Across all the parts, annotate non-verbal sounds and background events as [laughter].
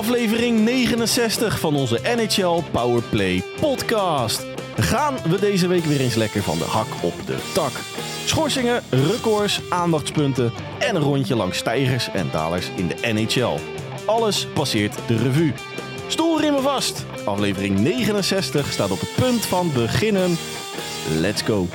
Aflevering 69 van onze NHL Powerplay podcast. Gaan we deze week weer eens lekker van de hak op de tak. Schorsingen, records, aandachtspunten en een rondje langs stijgers en dalers in de NHL. Alles passeert de revue. Stoelriemen vast. Aflevering 69 staat op het punt van beginnen. Let's go.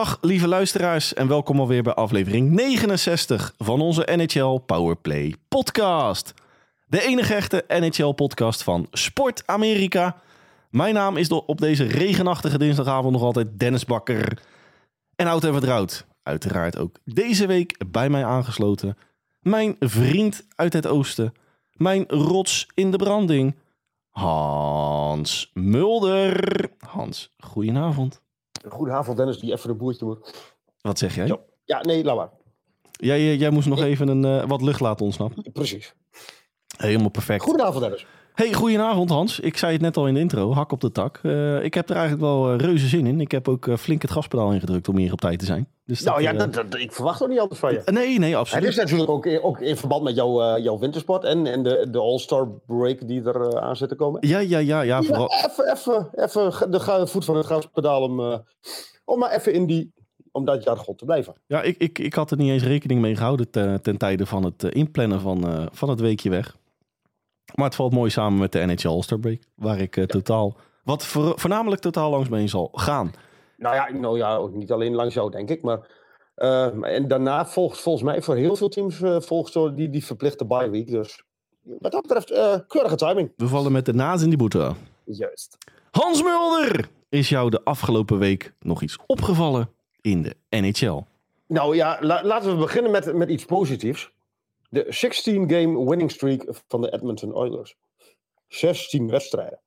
Dag lieve luisteraars en welkom alweer bij aflevering 69 van onze NHL Powerplay podcast. De enige echte NHL podcast van Sport Amerika. Mijn naam is op deze regenachtige dinsdagavond nog altijd Dennis Bakker. En oud en vertrouwd, uiteraard ook deze week bij mij aangesloten. Mijn vriend uit het oosten, mijn rots in de branding, Hans Mulder. Hans, goedenavond. Goedenavond Dennis, die even een boertje moet. Wat zeg jij? Ja, ja nee, laat maar. Jij, jij moest nog even een, uh, wat lucht laten ontsnappen. Precies. Helemaal perfect. Goedenavond Dennis. Hey, goedenavond Hans. Ik zei het net al in de intro, hak op de tak. Uh, ik heb er eigenlijk wel uh, reuze zin in. Ik heb ook uh, flink het gaspedaal ingedrukt om hier op tijd te zijn. Dus nou dat, ja, dat, dat, ik verwacht ook niet anders van je. Nee, nee, absoluut. Het is natuurlijk ook, ook in verband met jouw, jouw wintersport en, en de, de All-Star break die er aan zit te komen. Ja, ja, ja. ja, vooral... even, even, even de voet van het gaspedaal om, om maar even in die om dat jargon te blijven. Ja, ik, ik, ik had er niet eens rekening mee gehouden ten, ten tijde van het inplannen van, van het weekje weg. Maar het valt mooi samen met de NHL All-Star Break. Waar ik uh, totaal, wat voor, voornamelijk totaal langs mee zal gaan. Nou ja, nou ja, ook niet alleen langs jou denk ik. Maar uh, en daarna volgt volgens mij voor heel veel teams uh, volgt zo die, die verplichte bye week. Dus wat dat betreft keurige timing. We vallen met de naas in die boete. Juist. Hans Mulder! Is jou de afgelopen week nog iets opgevallen in de NHL? Nou ja, la laten we beginnen met, met iets positiefs. De 16-game winning streak van de Edmonton Oilers. 16 wedstrijden.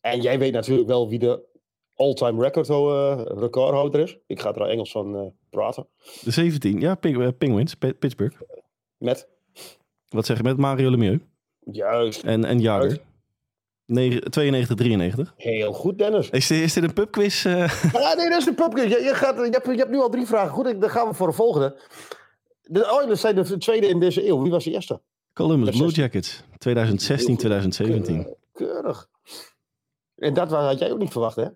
En jij weet natuurlijk wel wie de all-time record uh, recordhouder is. Ik ga er al Engels van uh, praten. De 17, ja, uh, Penguins, Pittsburgh. Met? Wat zeg je, met Mario Lemieux? Juist. En, en Jager. 92, 93. Heel goed, Dennis. Is dit, is dit een pubquiz? Ja, nee, dat is een pubquiz. Je, je, gaat, je, hebt, je hebt nu al drie vragen. Goed, dan gaan we voor de volgende. De Oilers zijn de tweede in deze eeuw. Wie was de eerste? Columbus Blue Jackets. 2016, 2017. Keurig. En dat had jij ook niet verwacht, hè?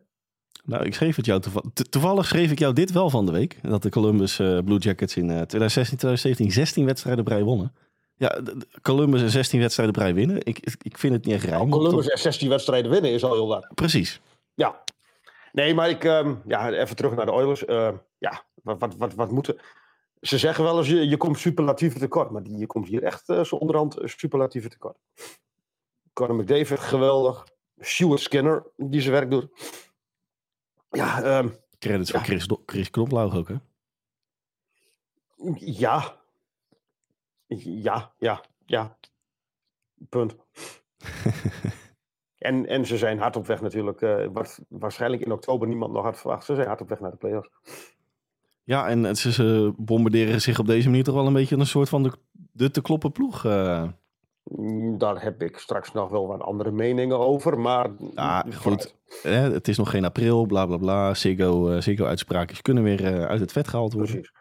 Nou, ik schreef het jou toevallig. Toevallig schreef ik jou dit wel van de week. Dat de Columbus uh, Blue Jackets in uh, 2016, 2017 16 wedstrijden brei wonnen. Ja, Columbus en 16 wedstrijden brei winnen. Ik, ik vind het niet echt. Nou, Columbus en 16 wedstrijden winnen is al heel waar. Precies. Ja. Nee, maar ik... Um, ja, even terug naar de Oilers. Uh, ja, wat, wat, wat, wat moeten... Ze zeggen wel eens, je, je komt superlatieve tekort. Maar die, je komt hier echt uh, zo onderhand superlatieve tekort. Conor McDavid, geweldig. Stuart Skinner, die zijn werk doet. Ja, um, Credits ja. voor Chris, Chris Knoplaug ook, hè? Ja. Ja, ja, ja. Punt. [laughs] en, en ze zijn hard op weg natuurlijk. Uh, wat waarschijnlijk in oktober niemand nog had verwacht. Ze zijn hard op weg naar de playoffs. Ja, en ze, ze bombarderen zich op deze manier toch wel een beetje een soort van de, de te kloppen ploeg. Uh. Daar heb ik straks nog wel wat andere meningen over, maar... Ja, goed. Hè, het is nog geen april, bla bla bla. Ziggo, uh, Ziggo uitspraakjes kunnen weer uit het vet gehaald worden. Precies.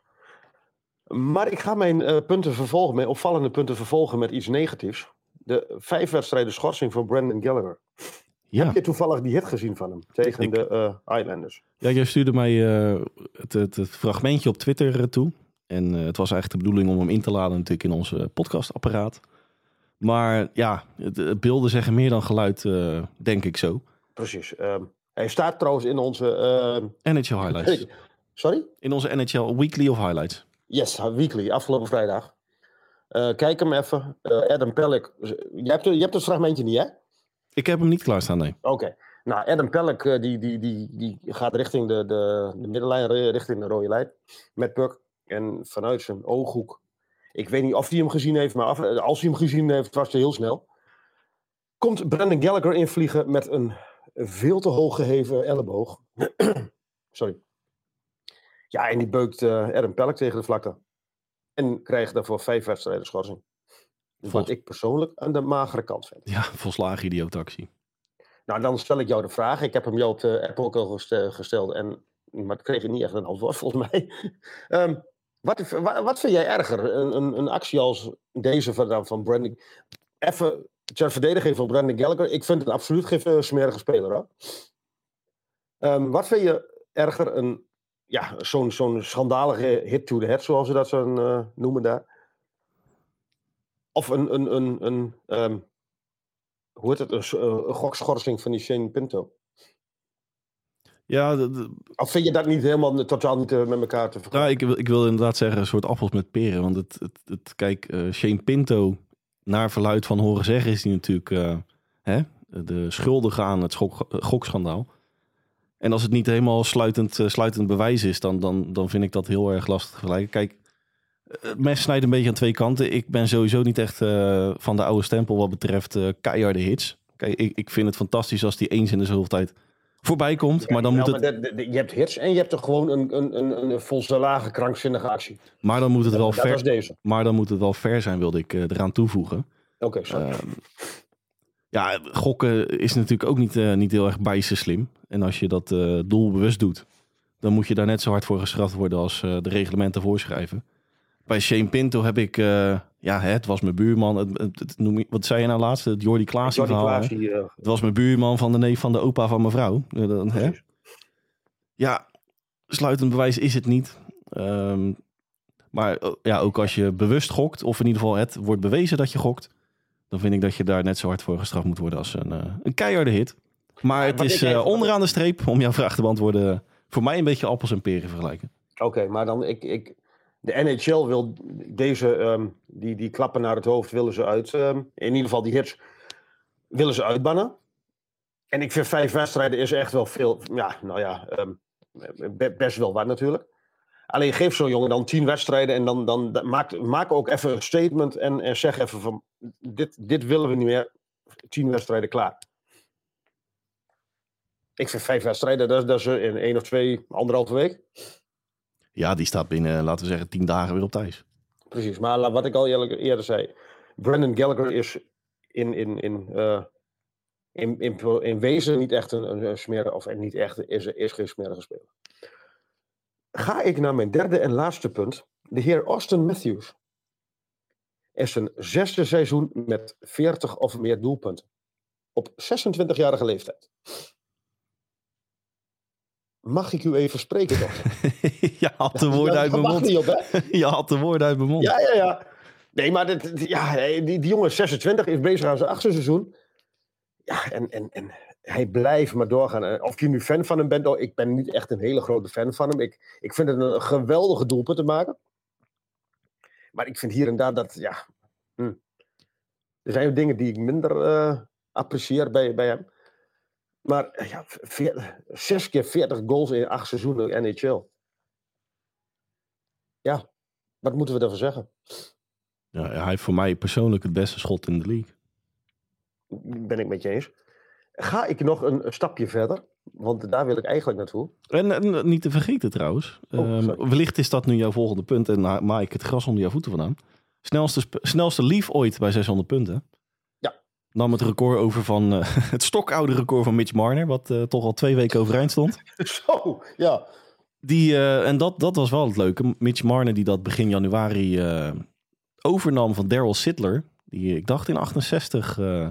Maar ik ga mijn uh, punten vervolgen, mijn opvallende punten vervolgen met iets negatiefs. De vijf wedstrijden schorsing van Brandon Gallagher. Ja. Heb je toevallig die hit gezien van hem tegen ik, de uh, Islanders? Ja, jij stuurde mij uh, het, het, het, fragmentje op Twitter uh, toe. En het was eigenlijk de bedoeling om hem in te laden natuurlijk in onze podcastapparaat. Maar ja, de beelden zeggen meer dan geluid, denk ik zo. Precies. Um, hij staat trouwens in onze... NHL Highlights. Sorry? In onze NHL Weekly of Highlights. Yes, Weekly, afgelopen vrijdag. kijk hem even. Adam Pellick. Je hebt, je hebt het fragmentje niet, hè? Ik heb hem niet klaarstaan, nee. Oké. Nou, Adam Pellick die, die, die, die gaat richting de, de, de middenlijn, richting de rode lijn. Met Puck. En vanuit zijn ooghoek. Ik weet niet of hij hem gezien heeft, maar af, als hij hem gezien heeft, was hij heel snel. Komt Brandon Gallagher invliegen met een veel te hoog geheven elleboog. [clears throat] Sorry. Ja, en die beukt uh, Adam Pellick tegen de vlakte. En krijgt daarvoor vijf wedstrijden schorsing. Wat ik persoonlijk aan de magere kant vind. Ja, volslagen idioot actie. Nou, dan stel ik jou de vraag. Ik heb hem jou op de app ook al geste- gesteld. En, maar ik kreeg niet echt een antwoord, [laughs] volgens mij. Ehm, wat, wat, wat vind jij erger? Een, een, een actie als deze van, van Brandon... Even ter verdediging van Brandon Gallagher. Ik vind het absoluut geen eh, smerige speler. Hoor. Ehm, wat vind je erger? Een, ja, zo'n zo'n schandalige hit to the head, zoals ze dat zo eh, noemen daar. Of een, een, een, een ehm, hoe heet het, een, eh, een gokschorsing van die Shane Pinto. Ja, de- de- Of vind je dat niet helemaal totaal niet eh, met elkaar te vergelijken? nou, ik, wil- ik wil inderdaad zeggen een soort appels met peren. Want het, het, het, kijk, eh, Shane Pinto, naar verluid van horen zeggen, is die natuurlijk hè, de schuldige aan het schok, gokschandaal. En als het niet helemaal sluitend, sluitend bewijs is, dan, dan, dan vind ik dat heel erg lastig te vergelijken. Kijk, eh, mes snijdt een beetje aan twee kanten. Ik ben sowieso niet echt eh, van de oude stempel wat betreft eh keiharde hits. Kijk, ik, ik vind het fantastisch als die eens in de zoveel tijd voorbij komt. maar dan moet het, je hebt hits en je hebt er gewoon een, een, een, een volslagen krankzinnige actie. maar dan moet het wel ver, deze. maar dan moet het wel fair zijn, wilde ik eraan toevoegen. Oké, sorry. Ehm, ja, gokken is natuurlijk ook niet, niet heel erg bijster slim. En als je dat doelbewust doet, dan moet je daar net zo hard voor gestraft worden als de reglementen voorschrijven. Bij Shane Pinto heb ik, eh, ja, het was mijn buurman. Het, het, het- noem je, wat zei je nou laatst? Het Jordi Klaas Jordi verhaal. Eh, Het was mijn buurman van de neef van de opa van mijn vrouw. Eh, dan, hè? Ja, sluitend bewijs is het niet. Ehm, maar ja, ook als je bewust gokt, of in ieder geval het wordt bewezen dat je gokt, dan vind ik dat je daar net zo hard voor gestraft moet worden als een, een keiharde hit. Maar het is onderaan de streep, om jouw vraag te beantwoorden, voor mij een beetje appels en peren vergelijken. Oké, maar dan ik, ik. De NHL wil deze, ehm, die, die klappen naar het hoofd, willen ze uit. ehm, in ieder geval die hits, willen ze uitbannen. En ik vind vijf wedstrijden is echt wel veel. Ja, nou ja, ehm, be- best wel wat natuurlijk. Alleen geef zo'n jongen dan tien wedstrijden en dan, dan, maak, maak ook even een statement en, en zeg even van dit, dit willen we niet meer. Tien wedstrijden klaar. Ik vind vijf wedstrijden, dat, dat is in één of twee, anderhalve week. Ja, die staat binnen, laten we zeggen, tien dagen weer op thuis. Precies, maar wat ik al eerder zei, Brandon Gallagher is in, in, in, eh, in, in, in wezen niet echt een, een, een smerige, of niet echt, is, is geen smerige speler. Ga ik naar mijn derde en laatste punt. De heer Austin Matthews is zijn zesde seizoen met 40 of meer doelpunten. Op 26-jarige leeftijd. Mag ik u even spreken, dokter? [laughs] je had de woorden uit mijn mond. niet op, hè? [laughs] Je had de woorden uit mijn mond. Ja, ja, ja. Nee, maar dit, ja, die, die jongen is 26, is bezig aan zijn achtste seizoen. Ja, en, en, en hij blijft maar doorgaan. Of je nu fan van hem bent, oh, ik ben niet echt een hele grote fan van hem. Ik, ik vind het een geweldige doelpunt te maken. Maar ik vind hier en daar dat, ja... hm. Er zijn dingen die ik minder eh, apprecieer bij, bij hem. Maar eh, ja, veer- zes keer 40 goals in acht seizoenen NHL. Ja, wat moeten we daarvoor zeggen? Ja, hij heeft voor mij persoonlijk het beste schot in de league. Ben ik met je eens. Ga ik nog een stapje verder? Want daar wil ik eigenlijk naartoe. En, en niet te vergeten trouwens, Oh, ehm, wellicht is dat nu jouw volgende punt en na- maai ik het gras onder jouw voeten vandaan. Snelste, snelste lief ooit bij 600 punten. Nam het record over van eh, [laughs] het stokoude record van Mitch Marner, wat eh, toch al twee weken overeind stond. [laughs] Zo, ja. Die, eh, en dat, dat was wel het leuke. Mitch Marner die dat begin januari overnam van Daryl Sittler. Die ik dacht in 68, eh,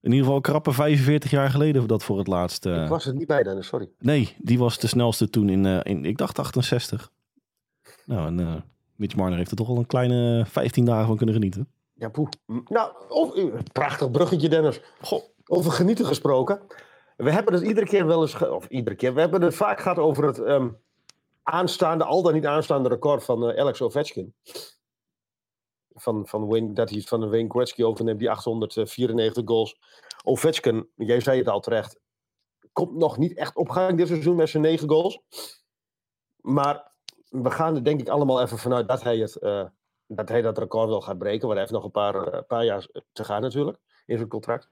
in ieder geval krappe 45 jaar geleden dat voor het laatst. Ik was er niet bij, Dennis, sorry. Nee, die was de snelste toen in, in ik dacht 68. Nou, en Mitch Marner heeft er toch al een kleine 15 dagen van kunnen genieten. Ja, poeh. Nou, of, eh, prachtig bruggetje, Dennis. Goh. Over genieten gesproken. We hebben het iedere keer wel eens, of iedere keer, we hebben het vaak gehad over het ehm, aanstaande, al dan niet aanstaande record van eh, Alex Ovechkin. Van, van, Wayne, dat hij van Wayne Gretzky overneemt, die 894 goals. Ovechkin, jij zei het al terecht, komt nog niet echt op gang dit seizoen met zijn 9 goals. Maar we gaan er denk ik allemaal even vanuit dat hij, het, eh, dat, hij dat record wel gaat breken. Want hij heeft nog een paar, eh, paar jaar te gaan natuurlijk in zijn contract.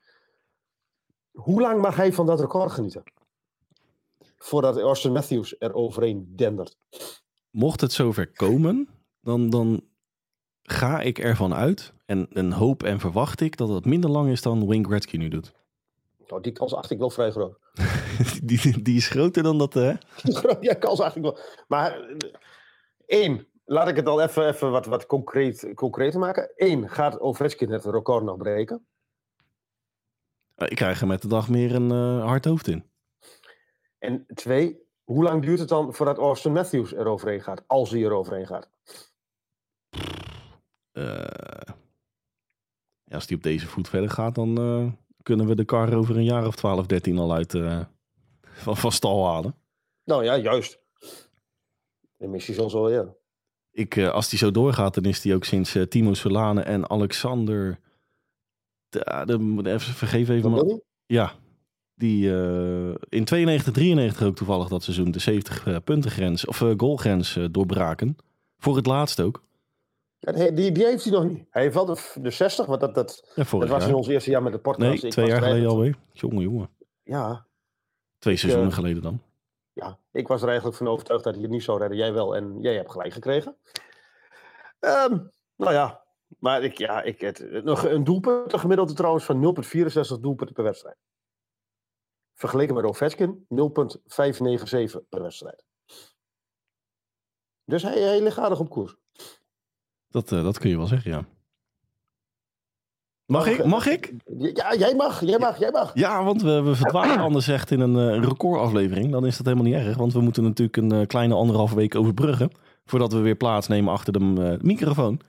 Hoe lang mag hij van dat record genieten? Voordat Austin Matthews er overheen dendert. Mocht het zover komen, dan, dan ga ik ervan uit en, en hoop en verwacht ik dat het minder lang is dan Wayne Gretzky nu doet. Nou, die kans acht ik wel vrij groot. [laughs] die, die is groter dan dat, hè? [laughs] ja, kans acht ik wel. Maar eh, één, laat ik het al even, even wat, wat concreet, concreter maken. Eén, gaat Ovechkin het record nog breken? Ik krijg er met de dag meer een uh, hard hoofd in. En twee, hoe lang duurt het dan voordat Austin Matthews eroverheen gaat? Als hij eroverheen gaat? Uh, ja, als die op deze voet verder gaat, dan uh, kunnen we de kar over een jaar of 12, 13 al uit van, van stal halen. Nou ja, juist. De missie zal zo, ja. Ik, als die zo doorgaat, dan is die ook sinds Timo Solane en Alexander. De, de, even, vergeef even. Maar, ja, die uh, in 92, 93 ook toevallig dat seizoen de 70 uh, puntengrens of uh, goalgrens doorbraken. Voor het laatst ook. Ja, die, die heeft hij nog niet. Hij heeft wel de, de 60, want dat, dat, ja, dat was in ons eerste jaar met de podcast. Nee, twee jaar geleden alweer. Jongen, jongen. Ja. Twee ik, seizoenen geleden dan. Ja, ik was er eigenlijk van overtuigd dat hij het niet zou redden. Jij wel en jij hebt gelijk gekregen. Um, nou ja, maar ik, ja, ik, het, nog een doelpunt, een gemiddelde trouwens van 0,64 doelpunten per wedstrijd. Vergeleken met Ovechkin 0,597 per wedstrijd. Dus hij, hij ligt aardig op koers. Dat, uh, dat kun je wel zeggen, ja. Mag ik? Mag ik? Ja, jij mag, jij mag, jij mag. Ja, want we, we verdwalen anders echt in een uh, recordaflevering. Dan is dat helemaal niet erg, want we moeten natuurlijk een uh, kleine anderhalve week overbruggen. Voordat we weer plaatsnemen achter de microfoon.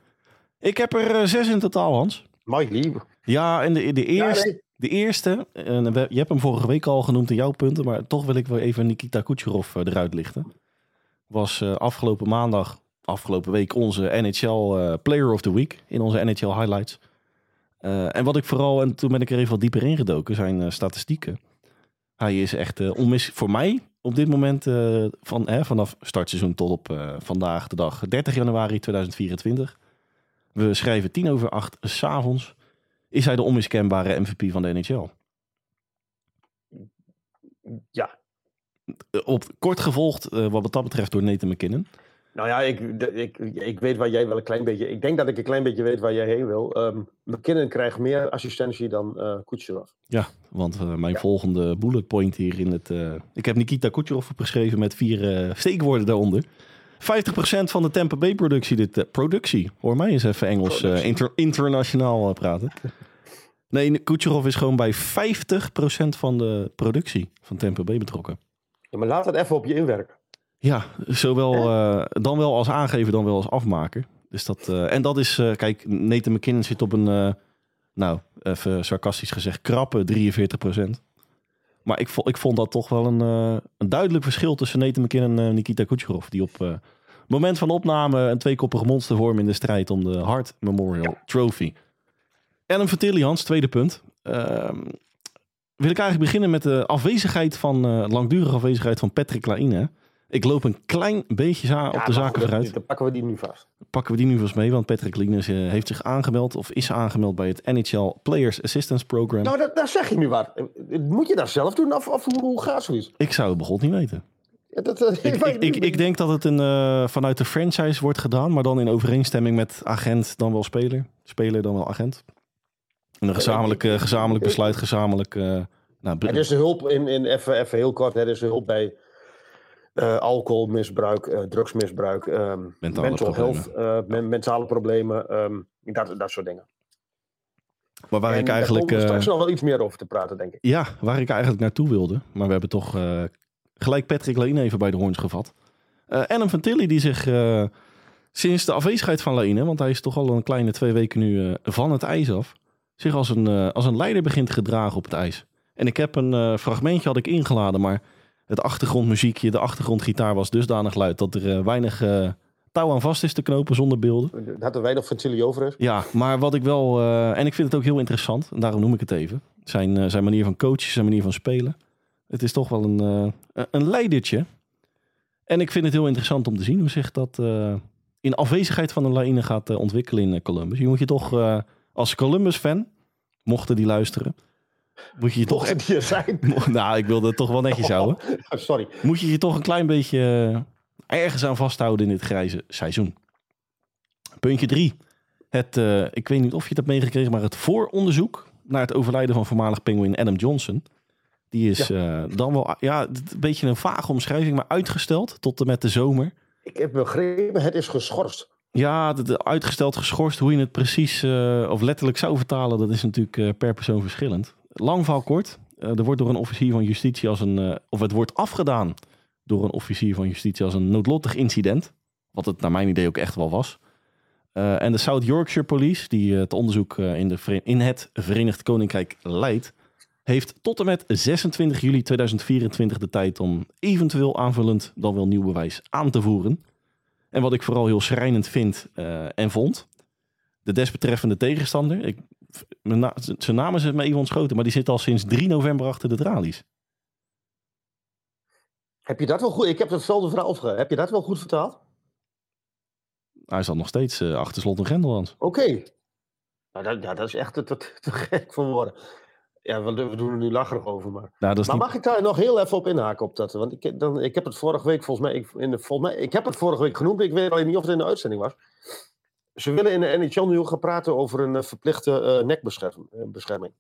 Ik heb er zes in totaal, Hans. Mooi lief. Ja, en de, de eerste, ja, nee. de eerste en je hebt hem vorige week al genoemd in jouw punten, maar toch wil ik wel even Nikita Kucherov eruit lichten. Was afgelopen maandag afgelopen week onze NHL Player of the Week in onze NHL Highlights. Uh, en wat ik vooral, en toen ben ik er even wat dieper ingedoken, zijn uh, statistieken. Hij is echt onmis voor mij op dit moment van, vanaf startseizoen tot op vandaag de dag 30 januari 2024. We schrijven tien over acht s'avonds. Is hij de onmiskenbare MVP van de NHL? Ja. Op kort gevolgd, wat dat betreft, door Nathan McKinnon. Nou ja, ik, ik, ik weet waar jij wel een klein beetje... Ik denk dat ik een klein beetje weet waar jij heen wil. Um, McKinnon krijgt meer assistentie dan uh, Kucherov. Ja, want uh, mijn ja. volgende bullet point hier in het... Uh, ik heb Nikita Kucherov opgeschreven met vier steekwoorden daaronder. 50% van de Tampa Bay productie. Dit, productie, hoor mij eens even Engels inter, internationaal praten. Nee, Kucherov is gewoon bij 50% van de productie van Tampa Bay betrokken. Ja, maar laat het even op je inwerken. Ja, zowel uh, dan wel als aangeven, dan wel als afmaken. Dus dat, uh, en dat is, uh, kijk, Nathan McKinnon zit op een, nou, even sarcastisch gezegd, krappe 43% Maar ik, ik vond dat toch wel een, een duidelijk verschil tussen Nathan McKinnon en Nikita Kucherov. Die op moment van opname een tweekoppige monster vormen in de strijd om de Hart Memorial ja. Trophy. En een Vertilli, Hans, tweede punt. Ehm, wil ik eigenlijk beginnen met de afwezigheid van, langdurige afwezigheid van Patrick Laine. Ik loop een klein beetje ja, op de zaken vooruit. Dan pakken we die nu vast. Pakken we die nu vast mee, want Patrick Linus uh, heeft zich aangemeld of is aangemeld bij het NHL Players Assistance Program. Nou, dat, daar zeg je nu wat. Moet je dat zelf doen of, of hoe, hoe gaat zoiets? Ik zou het begon niet weten. Ja, dat, uh, ik, [laughs] ik, ik, ik, denk dat het een, uh, vanuit de franchise wordt gedaan, maar dan in overeenstemming met agent, dan wel speler. Speler, dan wel agent. een gezamenlijk, gezamenlijk besluit, gezamenlijk... nou, er is hulp, in, in, even, even heel kort, er is hulp bij uh, alcoholmisbruik, uh, drugsmisbruik, um, mentale mental problemen. health, uh, mentale problemen, um, dat, dat soort dingen. Maar waar en ik eigenlijk. Daar straks nog wel iets meer over te praten, denk ik. Ja, waar ik eigenlijk naartoe wilde. Maar we hebben toch gelijk Patrick Laine even bij de hoorns gevat. Adam van Tilly, die zich sinds de afwezigheid van Laine, want hij is toch al een kleine twee weken nu van het ijs af, zich als een, als een leider begint te gedragen op het ijs. En ik heb een fragmentje had ik ingeladen, maar het achtergrondmuziekje, de achtergrondgitaar was dusdanig luid dat er uh, weinig uh, touw aan vast is te knopen zonder beelden. Dat er weinig Fantilli over is. Ja, maar wat ik wel, uh, en ik vind het ook heel interessant, en daarom noem ik het even, zijn, zijn manier van coachen, zijn manier van spelen. Het is toch wel een, een leidertje. En ik vind het heel interessant om te zien hoe zich dat in afwezigheid van een Laine gaat ontwikkelen in Columbus. Je moet je toch als Columbus-fan, mochten die luisteren, moet je je toch... hier zijn. [laughs] Nou, ik wilde het toch wel netjes houden. Oh, sorry. Moet je je toch een klein beetje eh, ergens aan vasthouden in dit grijze seizoen. Puntje drie. Het, uh, ik weet niet of je het hebt meegekregen, maar het vooronderzoek naar het overlijden van voormalig Penguin Adam Johnson. Die is eh, dan wel, ja, een beetje een vage omschrijving, maar uitgesteld tot en met de zomer. Ik heb begrepen, het is geschorst. Ja, de, uitgesteld, geschorst, hoe je het precies eh, of letterlijk zou vertalen, dat is natuurlijk eh, per persoon verschillend. Lang verhaal kort. Eh, er wordt door een officier van justitie als een, eh, of het wordt afgedaan door een officier van justitie als een noodlottig incident. Wat het naar mijn idee ook echt wel was. Eh, en de South Yorkshire Police, die het onderzoek in, de, in het Verenigd Koninkrijk leidt, heeft tot en met 26 juli 2024 de tijd om eventueel aanvullend dan wel nieuw bewijs aan te voeren. En wat ik vooral heel schrijnend vind en vond, de desbetreffende tegenstander, ik, na- zijn naam is het me even ontschoten, maar die zit al sinds 3 november achter de tralies. Heb je dat wel goed? Ik heb hetzelfde verhaal opgegeven. Heb je dat wel goed vertaald? Hij zat nog steeds eh, achter slot en grendel, Hans. Oké. Nou, dat, ja, dat is echt te, te, te gek voor woorden. Ja, we, we doen er nu lacherig over, maar... Nou, Maar niet... mag ik daar nog heel even op inhaken op dat? Want ik, dan, ik heb het vorige week volgens mij, ik, in de, volgens mij... Ik heb het vorige week genoemd, ik weet alleen niet of het in de uitzending was. Ze willen in de NHL nu gaan praten over een eh, verplichte eh, nekbescherming.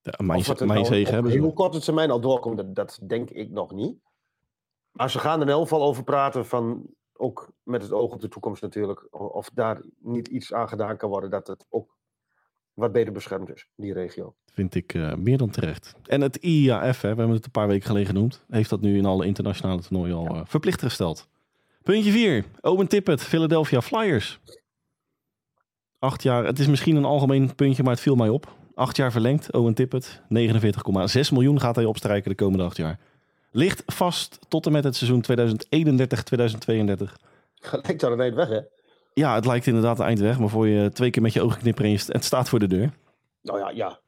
Ja, mijn nou zegen hebben ze. heel korte termijn al doorkomt, dat, dat denk ik nog niet. Maar ze gaan er in elk geval over praten van, ook met het oog op de toekomst natuurlijk, of daar niet iets aan gedaan kan worden dat het ook wat beter beschermd is, die regio. Vind ik eh, meer dan terecht. En het IAF, hè, we hebben het een paar weken geleden genoemd, heeft dat nu in alle internationale toernooien al eh, verplicht gesteld. Puntje 4. Owen Tippett, Philadelphia Flyers. Acht jaar, het is misschien een algemeen puntje, maar het viel mij op. Acht jaar verlengd, Owen Tippett. 49,6 miljoen gaat hij opstrijken de komende acht jaar. Ligt vast tot en met het seizoen 2031-2032. Lijkt daar een eind weg, hè? Ja, het lijkt inderdaad een eind weg, maar voor je twee keer met je ogen knipperen en het staat voor de deur. Nou ja, ja.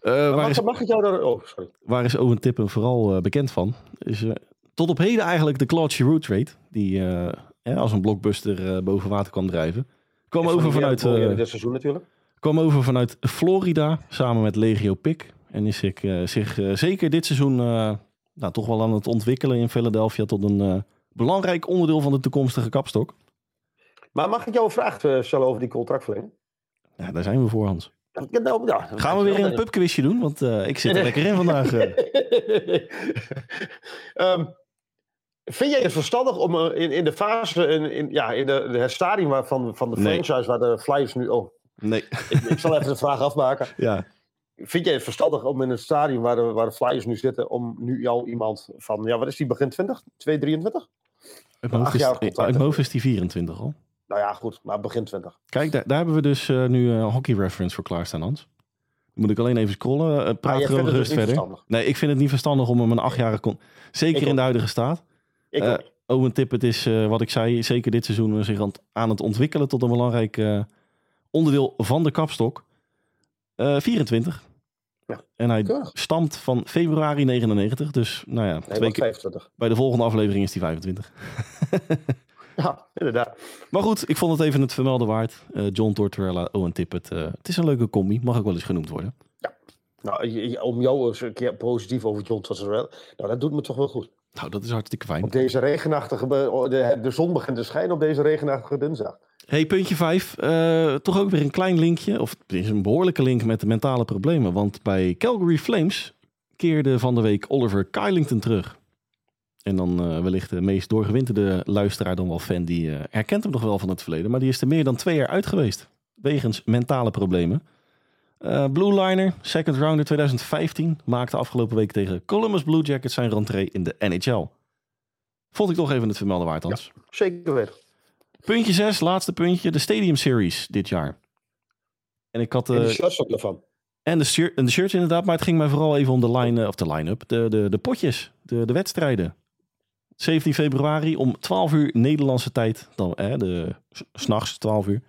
Eh, waar, is, mag, mag ik jou daar... Oh, sorry. waar is Owen Tippen vooral eh, bekend van? Is tot op heden eigenlijk de Claude Giroux trade, die eh, ja, als een blockbuster eh, boven water kwam drijven. Kwam over, vanuit, eh, dit seizoen natuurlijk. kwam over vanuit Florida samen met Legio Pick. En is zich, zich zeker dit seizoen nou, toch wel aan het ontwikkelen in Philadelphia tot een belangrijk onderdeel van de toekomstige kapstok. Maar mag ik jou een vraag stellen over die contractverlenging? Ja, daar zijn we voor, Hans. Ja, nou, ja, Gaan we weer een pubquizje doen? Want ik zit er lekker in vandaag. [laughs] Ehm, vind jij het verstandig om eh, in, in de fase, in, in, ja, in de, de- het stadium waar- van, van de Nee. franchise waar de Flyers nu... Oh, Nee, ik, ik zal even de vraag afmaken. [laughs] ja. Vind jij het verstandig om in het stadium waar de, waar de Flyers nu zitten, om nu al iemand van, ja, wat is die, begin 20? 223? Uit mijn hoofd Acht is, jaar eh, contract. uit mijn hoofd is die 24 al. Nou ja, goed, maar begin 20. Kijk, daar, daar hebben we dus eh, nu een hockey reference voor klaarstaan, Hans. Moet ik alleen even scrollen. Eh, Maar praat gewoon gerust dus niet verder. verstandig? Nee, ik vind het niet verstandig om hem een achtjarige... Zeker Ik in de huidige staat. Ik Eh, ook. Owen Tippett is, eh, wat ik zei, zeker dit seizoen zich aan, het- aan het ontwikkelen tot een belangrijk eh, onderdeel van de kapstok. Eh 24. Ja, en hij keurig. stamt van februari 99. Dus nou ja, Nee, twee keer, 25. bij de volgende aflevering is die 25. [laughs] Ja, inderdaad. Maar goed, ik vond het even het vermelden waard. John Tortorella, Owen Tippett. het is een leuke combi, mag ook wel eens genoemd worden. Nou, je- je- om jou eens een keer positief over John Tortorella. Nou, dat doet me toch wel goed. Nou, dat is hartstikke fijn. Op deze regenachtige... De, de zon begint te schijnen op deze regenachtige dinsdag. Hey, puntje 5. toch ook weer een klein linkje. Of het is een behoorlijke link met de mentale problemen. Want bij Calgary Flames keerde van de week Oliver Kylington terug. En dan eh, wellicht de meest doorgewinterde luisteraar dan wel fan. Die eh, herkent hem nog wel van het verleden. Maar die is er meer dan twee jaar uit geweest. Wegens mentale problemen. Eh Blue Liner, second rounder 2015. Maakte afgelopen week tegen Columbus Blue Jackets zijn rentree in de NHL. Vond ik toch even het vermelden waard, Hans. Zeker weten. Puntje 6, laatste puntje. De Stadium Series dit jaar. En ik had... En de eh, shirts ook ervan. en de, shirt, en de shirts inderdaad, maar het ging mij vooral even om de line, of de line-up. De, de, de potjes, de, de wedstrijden. 17 februari om 12 uur Nederlandse tijd. Dan, hè, de, s- s'nachts 12 uur.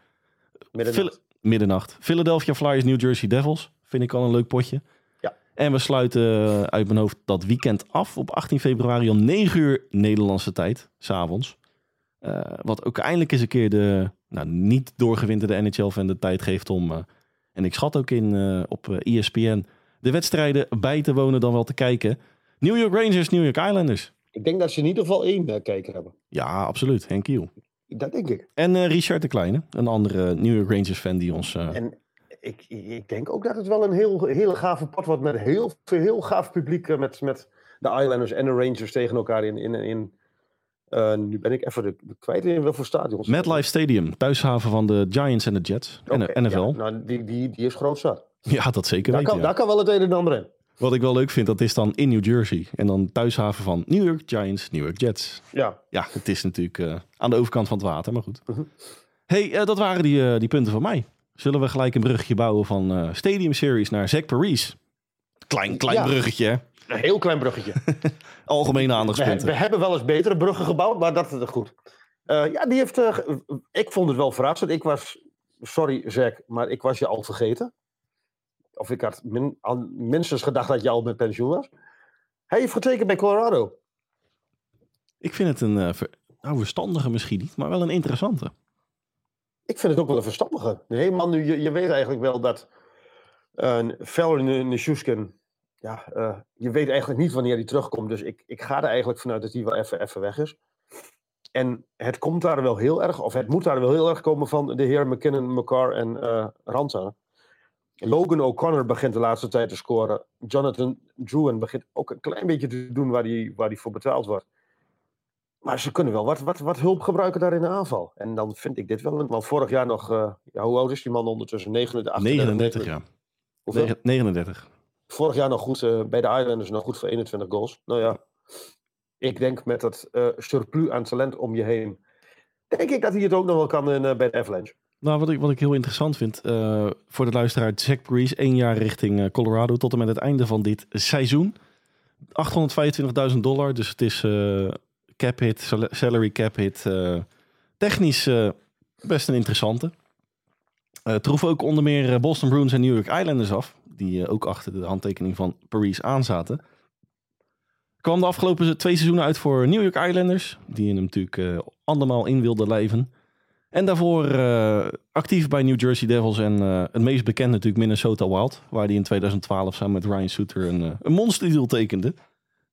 Middernacht. Middernacht. Philadelphia Flyers, New Jersey Devils. Vind ik al een leuk potje. Ja. En we sluiten eh, uit mijn hoofd dat weekend af op 18 februari om 9 uur Nederlandse tijd, s'avonds. Eh wat ook eindelijk eens een keer de nou, niet doorgewinterde NHL-fan de tijd geeft om, eh, en ik schat ook in op ESPN, de wedstrijden bij te wonen dan wel te kijken. New York Rangers, New York Islanders. Ik denk dat ze in ieder geval één kijker hebben. Ja, absoluut. Henk Kiel. Dat denk ik. En eh, Richard de Kleine, een andere New York Rangers fan die ons... eh, En ik, ik denk ook dat het wel een heel, hele gave pot wordt met heel, veel- heel gaaf publiek. eh, Met, met de Islanders en de Rangers tegen elkaar in. in, in eh, nu ben ik even de, de kwijt in welke stadions. MetLife Stadium, thuishaven van de Giants en de Jets. En de NFL. Ja, nou, die, die, die is groot zat. Ja, dat zeker Daar weten. kan, ja. daar kan wel het een en ander in. Wat ik wel leuk vind, dat is dan in New Jersey. En dan thuishaven van New York Giants, New York Jets. Ja, Ja, het is natuurlijk eh, aan de overkant van het water, maar goed. Mhm. hey, eh, dat waren die, eh, die punten van mij. Zullen we gelijk een bruggetje bouwen van Stadium Series naar Zach Parise? Klein, klein Ja. bruggetje, hè? een heel klein bruggetje. [laughs] Algemene aandachtspunten. we hebben wel eens betere bruggen gebouwd, maar dat is goed. Ja, die heeft. ik vond het wel verrassend. Ik was. Sorry, Zack, maar ik was je al vergeten. Of ik had min, al- minstens gedacht dat je al met pensioen was. Hij heeft getekend bij Colorado. Ik vind het een, eh, ver- nou verstandige misschien niet, maar wel een interessante. Ik vind het ook wel een verstandige. Nee, man, nu, je, je weet eigenlijk wel dat. Uh, Valerie Nishuskin. Ja, eh, je weet eigenlijk niet wanneer hij terugkomt. Dus ik, ik ga er eigenlijk vanuit dat hij wel even, even weg is. En het komt daar wel heel erg, of het moet daar wel heel erg komen van de heer McKinnon, McCarr en eh Ranta. Logan O'Connor begint de laatste tijd te scoren. Jonathan Druin begint ook een klein beetje te doen waar hij waar die voor betaald wordt. Maar ze kunnen wel wat, wat, wat hulp gebruiken daar in de aanval. En dan vind ik dit wel een. Want vorig jaar nog. eh, ja, hoe oud is die man ondertussen? 39, 38, 39, ja. Hoeveel? Negen- 39. Vorig jaar nog goed eh, bij de Islanders, nog goed voor 21 goals. Nou ja, ik denk met dat eh, surplus aan talent om je heen. Denk ik dat hij het ook nog wel kan in, bij de Avalanche. Nou, wat ik, wat ik heel interessant vind eh, voor de luisteraar, Zach Parise, één jaar richting eh, Colorado tot en met het einde van dit seizoen. 825.000 dollar, dus het is eh, cap hit, sal- salary cap hit. technisch best een interessante. Troef ook onder meer Boston Bruins en New York Islanders af, die ook achter de handtekening van Parise aanzaten. Kwam de afgelopen twee seizoenen uit voor New York Islanders, die hem natuurlijk andermaal in wilden lijven. En daarvoor eh, actief bij New Jersey Devils en eh, het meest bekend natuurlijk Minnesota Wild. Waar hij in 2012 samen met Ryan Suter een, eh, een monsterdeal tekende.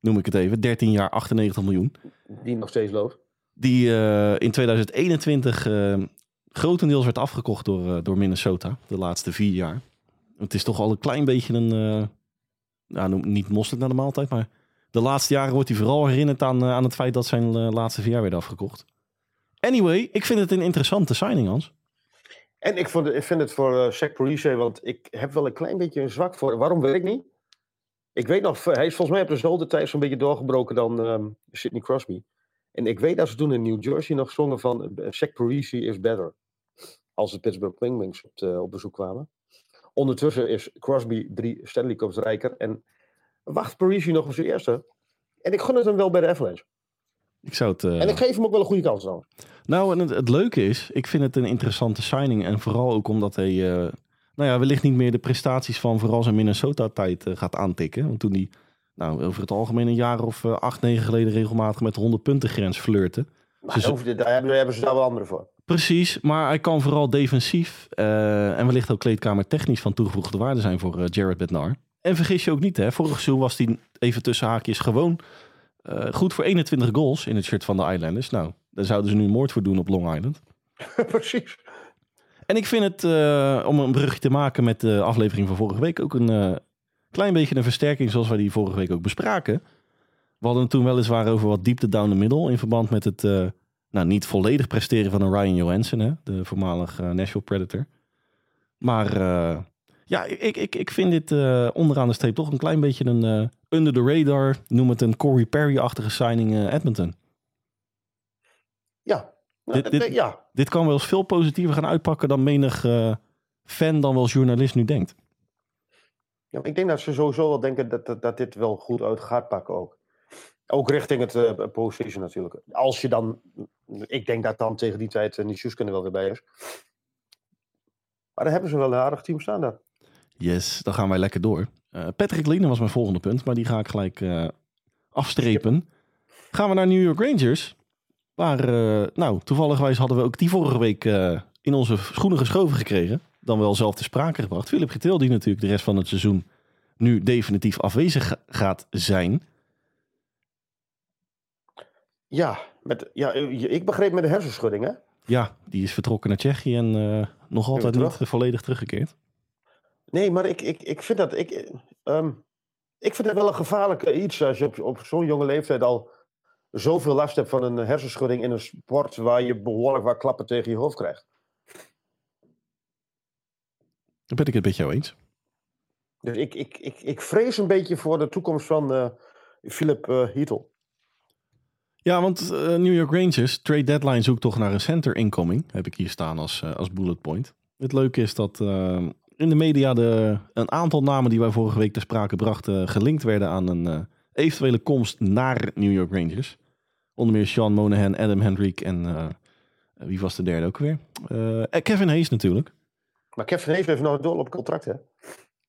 Noem ik het even. 13 jaar, 98 miljoen. Die nog steeds loopt. Die in 2021 eh, grotendeels werd afgekocht door, door Minnesota. De laatste vier jaar. Het is toch al een klein beetje een... nou, noem- niet mosterd naar de maaltijd, maar... De laatste jaren wordt hij vooral herinnerd aan, aan het feit dat zijn laatste vier jaar werden afgekocht. Anyway, ik vind het een interessante signing, Hans. En ik, vond, ik vind het voor eh Zach Parise, want ik heb wel een klein beetje een zwak voor. Waarom weet ik niet? Ik weet nog, hij is volgens mij op dezelfde tijd zo'n beetje doorgebroken dan ehm, Sidney Crosby. En ik weet dat ze toen in New Jersey nog zongen van eh, Zach Parise is better. Als de Pittsburgh Penguins op, op bezoek kwamen. Ondertussen is Crosby drie Stanley Cups rijker. En wacht Parise nog op zijn eerste. En ik gun het hem wel bij de Avalanche. Ik zou het... eh, En ik geef hem ook wel een goede kans dan. Nou, en het, het leuke is, ik vind het een interessante signing. En vooral ook omdat hij, eh, nou ja, wellicht niet meer de prestaties van vooral zijn Minnesota-tijd eh, gaat aantikken. Want toen hij, nou, over het algemeen een jaar of eh, acht, negen geleden regelmatig met de 100 punten grens flirte. Maar Dus- daar hebben, daar hebben ze daar wel anderen voor. Precies, maar hij kan vooral defensief en wellicht ook kleedkamer technisch van toegevoegde waarde zijn voor Jared Bednar. En vergis je ook niet, hè, vorig seizoen was hij even tussen haakjes gewoon goed voor 21 goals in het shirt van de Islanders. Nou, daar zouden ze nu moord voor doen op Long Island. [laughs] Precies. En ik vind het, eh, om een brugje te maken met de aflevering van vorige week, ook een eh, klein beetje een versterking zoals wij die vorige week ook bespraken. We hadden het toen weliswaar over wat diepte down the middle in verband met het eh, nou, niet volledig presteren van een Ryan Johansson, hè, de voormalig Nashville Predator. Maar ja, ik, ik, ik vind dit onderaan de streep toch een klein beetje een under the radar, noem het een Corey Perry-achtige signing Edmonton. Ja. Nou, Dit- ja. Dit kan wel eens veel positiever gaan uitpakken dan menig eh, fan dan wel journalist nu denkt. ja, ik denk dat ze sowieso wel denken dat, dat, dat dit wel goed uit gaat pakken ook. Ook richting het eh postseason natuurlijk. Als je dan, ik denk dat dan tegen die tijd uh, Nishuskin er wel weer bij is. Maar dan hebben ze wel een aardig team staan daar. Yes, dan gaan wij lekker door. Eh, Patrick Leene was mijn volgende punt, maar die ga ik gelijk eh, afstrepen. Gaan we naar New York Rangers. Waar, eh, nou, toevallig hadden we ook die vorige week eh, in onze schoenen geschoven gekregen. Dan wel zelf te sprake gebracht. Philip Getil, die natuurlijk de rest van het seizoen nu definitief afwezig ga- gaat zijn. Ja, met, ja, eh, ik begreep met de hersenschudding hè. Ja, die is vertrokken naar Tsjechië en nog altijd terug. niet volledig teruggekeerd. Nee, maar ik, ik, ik vind dat. Ik, ehm, ik vind het wel een gevaarlijk iets als je op, op zo'n jonge leeftijd al zoveel last hebt van een hersenschudding in een sport waar je behoorlijk wat klappen tegen je hoofd krijgt. Daar ben ik het met jou eens. Dus ik, ik, ik, ik vrees een beetje voor de toekomst van uh, Philip uh, Heatle. Ja, want uh, New York Rangers, trade deadline zoekt toch naar een center incoming. Heb ik hier staan als, als bullet point. Het leuke is dat in de media de, een aantal namen die wij vorige week ter sprake brachten gelinkt werden aan een eventuele komst naar New York Rangers. Onder meer Sean Monahan, Adam Hendrick en wie was de derde ook weer? Kevin Hayes natuurlijk. Maar Kevin Hayes heeft nog een op contract hè?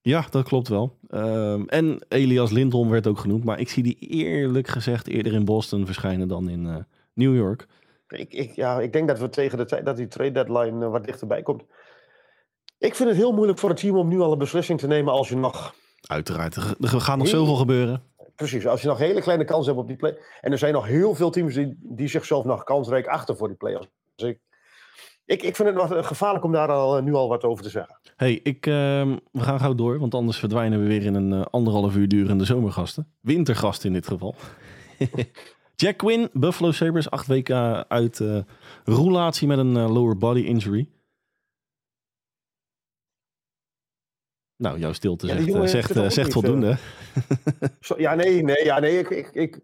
Ja, dat klopt wel. Um, en Elias Lindholm werd ook genoemd. Maar ik zie die eerlijk gezegd eerder in Boston verschijnen dan in uh, New York. Ik, ik, ja, ik denk dat we tegen de tijd dat die trade deadline uh, wat dichterbij komt. Ik vind het heel moeilijk voor het team om nu al een beslissing te nemen als je nog... Uiteraard, er, er gaat nog zoveel gebeuren. Precies, als je nog hele kleine kans hebt op die play. En er zijn nog heel veel teams die, die zichzelf nog kansrijk achter voor die play-offs. Dus ik, ik, ik vind het nog gevaarlijk om daar al, nu al wat over te zeggen. hey, ik, uh, we gaan gauw door, want anders verdwijnen we weer in een uh, anderhalf uur durende zomergasten. Wintergasten in dit geval. [laughs] Jack Quinn, Buffalo Sabres, acht weken uit uh, roulatie met een lower body injury. Nou, jouw stilte ja, zegt, zegt, zegt voldoende. [laughs] ja, nee, nee, ja, nee ik, ik, ik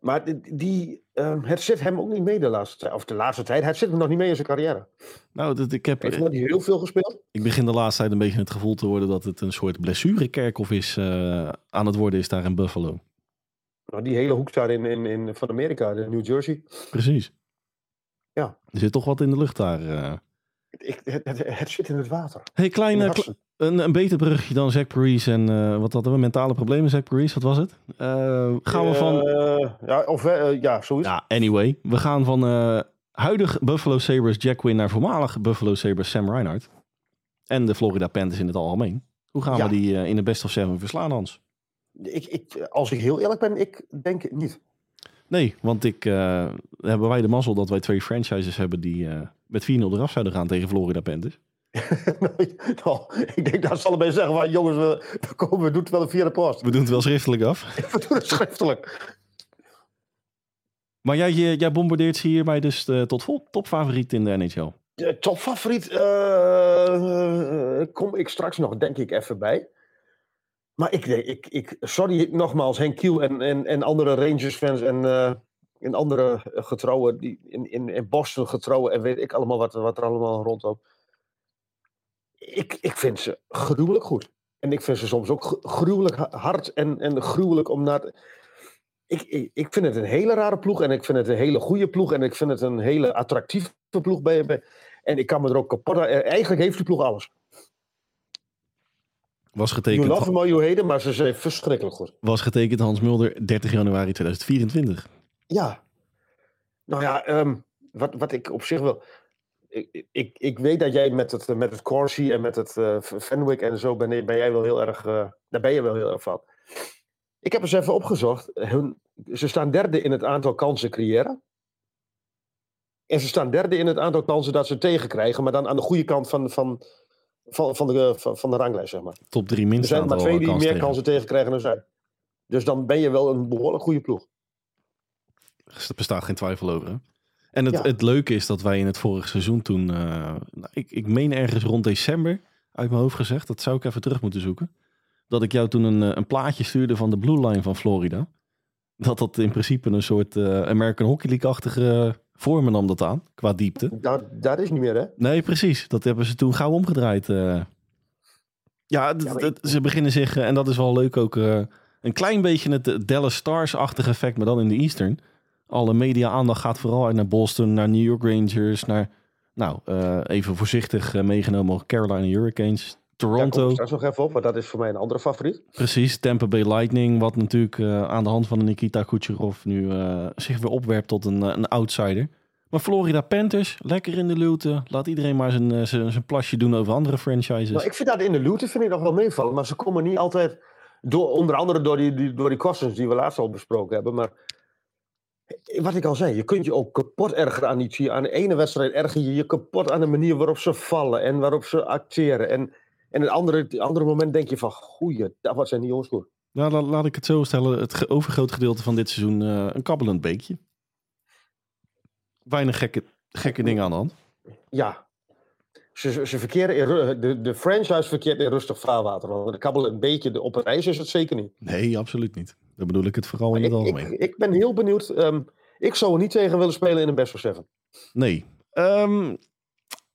maar die, uh, het zit hem ook niet mee de laatste tijd. Of de laatste tijd. Het zit hem nog niet mee in zijn carrière. Nou, dat, ik heb... Heeft hij heel veel gespeeld? Ik begin de laatste tijd een beetje het gevoel te worden dat het een soort blessurekerkhof is uh, aan het worden is daar in Buffalo. Nou, die hele hoek daar in, in, in, van Amerika, de New Jersey. Precies. Ja. Er zit toch wat in de lucht daar. Uh. Ik, het, het, het, zit in het water. hey, kleine, een, een beter brugje dan Zach Parise en uh, wat hadden we? Mentale problemen, Zach Parise, wat was het? Uh, gaan we van... Uh, ja, of ja, zoiets. Ja, anyway. We gaan van huidig Buffalo Sabres Jack Quinn naar voormalig Buffalo Sabres Sam Reinhardt. En de Florida Panthers in het algemeen. Hoe gaan ja. we die in de best of seven verslaan, Hans? Ik, ik, als ik heel eerlijk ben, ik denk niet. Nee, want ik, hebben wij de mazzel dat wij twee franchises hebben die met 4-0 eraf zouden gaan tegen Florida Panthers. [laughs] nou, ik denk dat ze allebei zeggen: van, jongens, we, we, komen, we doen het wel via de post. We doen het wel schriftelijk af. [laughs] we doen het schriftelijk. Maar jij, jij bombardeert ze hierbij dus de, tot vol topfavoriet in de NHL? De topfavoriet uh, kom ik straks nog, denk ik, even bij. Maar ik, ik, ik sorry nogmaals, Henk Kiel en, en, en andere Rangers-fans en, uh, en andere getrouwen, die in, in, in Boston getrouwen en weet ik allemaal wat, wat er allemaal rondloopt ik, ik vind ze gruwelijk goed. En ik vind ze soms ook gruwelijk hard en, en gruwelijk om naar. Ik, ik, ik vind het een hele rare ploeg en ik vind het een hele goede ploeg en ik vind het een hele attractieve ploeg. Bij, en ik kan me er ook kapot Eigenlijk heeft die ploeg alles. Was getekend. You love them you hate them, maar ze zijn verschrikkelijk goed. Was getekend Hans Mulder 30 januari 2024. Ja. Nou ja, um, wat, wat ik op zich wel ik, ik, ik weet dat jij met het, met het Corsi en met het uh, Fenwick en zo ben, ben jij wel heel erg, uh, daar ben je wel heel erg van. Ik heb eens even opgezocht. Hun, ze staan derde in het aantal kansen creëren. En ze staan derde in het aantal kansen dat ze tegenkrijgen, maar dan aan de goede kant van, van, van, van, de, van, van de ranglijst, zeg maar. Top drie minstens. Er zijn maar twee die meer tegen. kansen tegenkrijgen dan zij. Dus dan ben je wel een behoorlijk goede ploeg. Er bestaat geen twijfel over. Hè? En het, het leuke is dat wij in het vorige seizoen toen, uh, nou, ik, ik meen ergens rond december uit mijn hoofd gezegd, dat zou ik even terug moeten zoeken, dat ik jou toen een, eh, een plaatje stuurde van de Blue Line van Florida. Dat dat in principe een soort uh, American Hockey League-achtige vormen nam dat aan, qua diepte. Dat, dat is niet meer, hè? Nee, precies. Dat hebben ze toen gauw omgedraaid. Uh. Ja, ze beginnen zich, en dat is wel leuk ook, een klein beetje het Dallas Stars-achtige effect, maar dan in de Eastern alle media-aandacht gaat vooral uit naar Boston, naar New York Rangers, naar, nou, uh, even voorzichtig meegenomen, Carolina Hurricanes, Toronto. Daar straks nog even op, want dat is voor mij een andere favoriet. Precies, Tampa Bay Lightning, wat natuurlijk uh, aan de hand van Nikita Kucherov nu zich weer opwerpt tot een, een outsider. Maar Florida Panthers, lekker in de luwte. Laat iedereen maar zijn, zijn, zijn plasje doen over andere franchises. Nou, ik vind dat in de luwte vind ik nog wel meevallen. Maar ze komen niet altijd, door, onder andere door die, die, door die kosten die we laatst al besproken hebben. Maar wat ik al zei, je kunt je ook kapot ergeren aan iets. Aan de ene wedstrijd erger je je kapot aan de manier waarop ze vallen en waarop ze acteren. En En een andere, het andere moment denk je van, goeie, wat zijn die jongens goed. Nou, la- laat ik het zo stellen. Het overgrote gedeelte van dit seizoen eh, een kabbelend beekje. Weinig gekke, gekke dingen aan de hand. Ja. Ze, ze verkeren in, de, de franchise verkeert in rustig vaarwater. Want de kabbel een beetje de- op het ijs is het zeker niet. Nee, absoluut niet. Dan bedoel ik het vooral in Ik, het ik, algemeen. ik ben heel benieuwd. ehm, ik zou er niet tegen willen spelen in een best of seven. Nee. Ehm,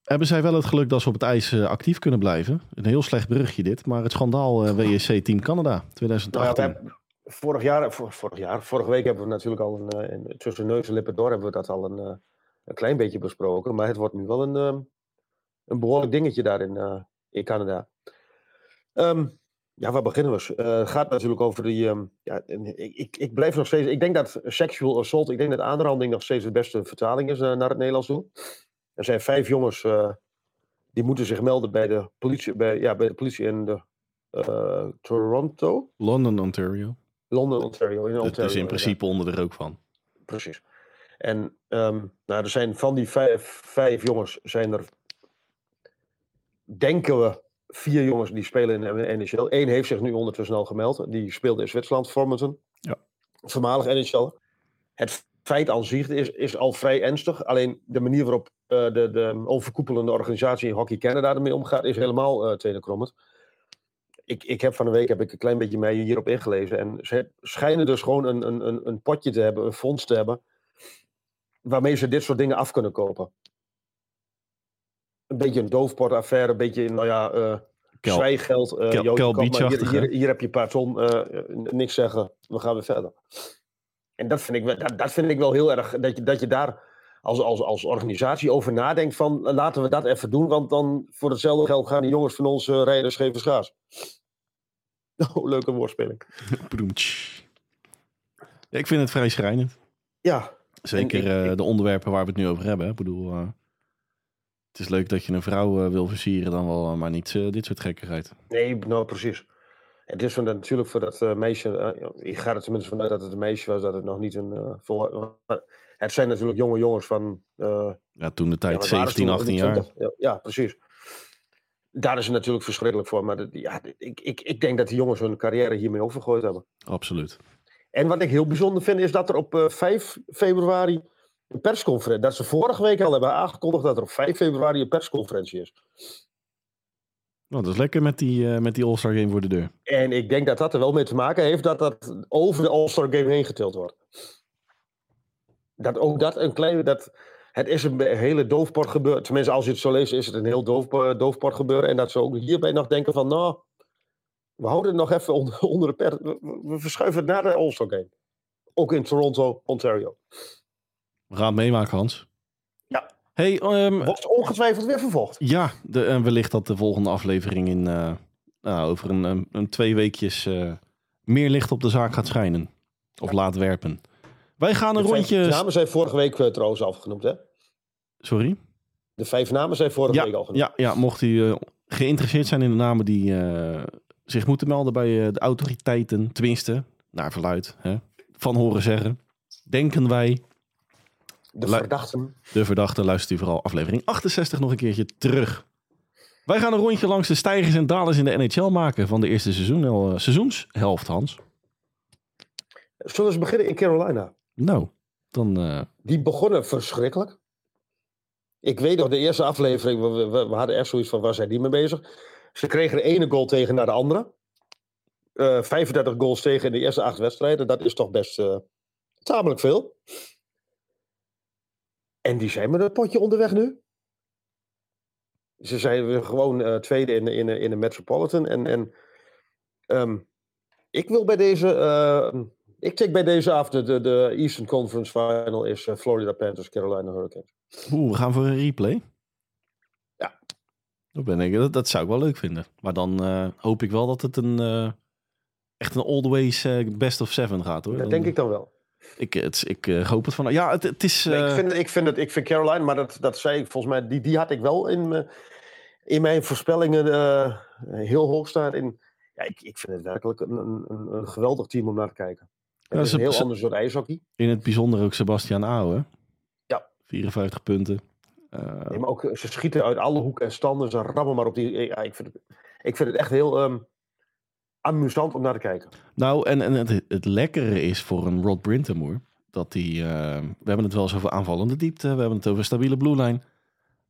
hebben zij wel het geluk dat ze op het ijs eh, actief kunnen blijven? Een heel slecht brugje dit. Maar het schandaal eh, WSC Team Canada Nou ja, 2018. we hebben- vorig, jaar, vor- vorig jaar, vorige week hebben we natuurlijk al een, eh, een- tussen neus en lippen door hebben we dat al een, eh, een klein beetje besproken. Maar het wordt nu wel een, een behoorlijk dingetje daar in, eh, in Canada. Ehm, ja, waar beginnen we? Eh, het gaat natuurlijk over die. ehm, ja, ik, ik, ik blijf nog steeds. Ik denk dat sexual assault. Ik denk dat aanranding nog steeds de beste vertaling is eh, naar het Nederlands toe. Er zijn vijf jongens eh, die moeten zich melden bij de politie, bij, ja, bij de politie in de, eh, Toronto. London, Ontario. Londen, Ontario. In Ontario is in principe onder de rook van. Precies. En ehm, nou, er zijn van die vijf, vijf jongens, zijn er, denken we, vier jongens die spelen in de NHL. Eén heeft zich nu ondertussen al gemeld. Die speelde in Zwitserland, Formenton. Ja. Voormalig NHL. Het feit aan zich is, is al vrij ernstig. Alleen de manier waarop de, de overkoepelende organisatie in Hockey Canada ermee omgaat, is helemaal uh, tenenkrommend. Ik, ik heb van de week heb ik een klein beetje mij hierop ingelezen. En ze schijnen dus gewoon een, een, een, potje te hebben, een fonds te hebben. Waarmee ze dit soort dingen af kunnen kopen. Een beetje een doofpotaffaire, een beetje, nou ja, uh, Kel- zwijgeld. Uh, Kel- kom hier, hier, heb je een paar ton, uh, niks zeggen, we gaan weer verder. En dat vind ik, wel- dat, dat vind ik wel heel erg, dat je, dat je daar als, als, als organisatie over nadenkt van laten we dat even doen, want dan voor hetzelfde geld gaan die jongens van ons uh, rijden schaars. [laughs] Oh, leuke woordspeling. [laughs] Ja, ik vind het vrij schrijnend. Ja, Zeker ik- eh, ik- de onderwerpen waar we het nu over hebben. Ik bedoel, eh, het is leuk dat je een vrouw eh, wil versieren, dan wel, eh, maar niet eh, dit soort gekkigheid. nee, nou precies. Het is van, natuurlijk voor dat eh, meisje, eh, ik ga er tenminste vanuit dat het een meisje was, dat het nog niet een eh, vol. het zijn natuurlijk jonge jongens van eh, Ja, toen de tijd wat waren ze 17, toen? 18 jaar. 20? Ja, ja, precies. Daar is het natuurlijk verschrikkelijk voor. Maar dat- ja, ik, ik, ik denk dat die jongens hun carrière hiermee overgegooid hebben. Absoluut. En wat ik heel bijzonder vind, is dat er op eh, 5 februari een persconferentie... Dat ze vorige week al hebben aangekondigd dat er op 5 februari een persconferentie is. Nou, dat is lekker met die, eh, met die All-Star Game voor de deur. En ik denk dat dat er wel mee te maken heeft dat dat over de All-Star Game heen getild wordt. Dat ook dat een kleine... Dat, het is een hele doofport gebeuren. Tenminste, als je het zo leest, is het een heel doof, eh, doofport gebeuren. En dat ze ook hierbij nog denken van... Nou, we houden het nog even onder, [laughs] onder de pers. We, verschuiven het naar de All-Star Game. Ook in Toronto, Ontario. We gaan het meemaken, Hans. Ja. Hey, ehm, Wordt ongetwijfeld weer vervolgd. ja, de, en wellicht dat de volgende aflevering in eh, nou, over een, een, een twee weekjes eh, meer licht op de zaak gaat schijnen. Of laat werpen. Wij gaan een De rondje... namen zijn vorige week eh, trouwens afgenoemd, hè? Sorry? De vijf namen zijn vorige Ja, week al genoemd. ja, ja, mocht u eh, geïnteresseerd zijn in de namen die eh, zich moeten melden bij de autoriteiten, tenminste, naar verluid, hè, van horen zeggen, denken wij, De verdachten. de verdachte, luistert u vooral aflevering 68 nog een keertje terug. Wij gaan een rondje langs de stijgers en dalers in de NHL maken van de eerste seizoen, seizoenshelft, Hans. Zullen we eens beginnen in Carolina? Nou, dan eh, Die begonnen verschrikkelijk. Ik weet nog, de eerste aflevering, we, we, hadden echt zoiets van, waar zijn die mee bezig? Ze kregen de ene goal tegen naar de andere. Eh 35 goals tegen in de eerste acht wedstrijden. Dat is toch best eh, tamelijk veel. En die zijn met een potje onderweg nu. Ze zijn gewoon eh, tweede in de, in, in de Metropolitan. En, en ehm, ik wil bij deze... ik tik bij deze af. De, de, de Eastern Conference Final is eh, Florida Panthers, Carolina Hurricanes. oeh, we gaan voor een replay. Ja. Dat, ben ik, dat, dat zou ik wel leuk vinden. Maar dan eh, hoop ik wel dat het een eh, echt een all the ways eh, best of seven gaat hoor. Dat denk ik dan wel. Ik, het, ik hoop het van. Ja, het, het is. Nee, ik, vind, ik, vind het, ik vind Caroline, maar dat, dat zei ik volgens mij, die, die had ik wel in, me- in mijn voorspellingen heel hoog staan. In, ja, ik, ik vind het werkelijk een, een, een geweldig team om naar te kijken. Ja, is een heel ander soort ijshockey. in het bijzonder ook Sebastian hè? Ja. 54 punten. Eh, Nee, maar ook, ze schieten uit alle hoeken en standen. Ze rammen maar op die. Ja, ik, vind het, ik vind het echt heel ehm, amusant om naar te kijken. Nou, en, en het, het lekkere is voor een Rod Brintamore dat hij, eh, we hebben het wel eens over aanvallende diepte, we hebben het over stabiele blue line.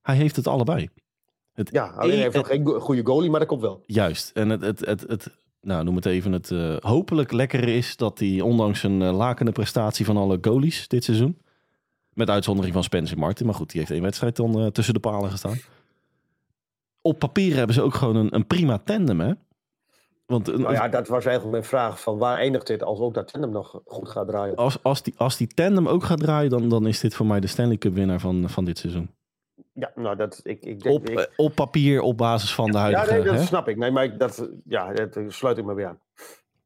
Hij heeft het allebei. Het Ja, alleen e- hij heeft nog geen go- goede goalie, maar dat komt wel. Juist. En het, het, het, het nou, noem het even het eh, hopelijk lekkere is dat hij ondanks een uh, lakende prestatie van alle goalies dit seizoen, met uitzondering van Spencer Martin, maar goed, die heeft één wedstrijd dan eh, tussen de palen gestaan. Op papier hebben ze ook gewoon een, een prima tandem, hè? Want een- Nou ja, dat was eigenlijk mijn vraag van waar eindigt dit als ook dat tandem nog goed gaat draaien. als, als, die, als die tandem ook gaat draaien, dan, dan is dit voor mij de Stanley Cup winnaar van, van dit seizoen. Ja, nou dat, ik, ik denk... Op, ik- eh, op papier, op basis van de ja, huidige... nee, dat hè? snap ik. Nee, maar ik, dat, ja, dat sluit ik me weer aan.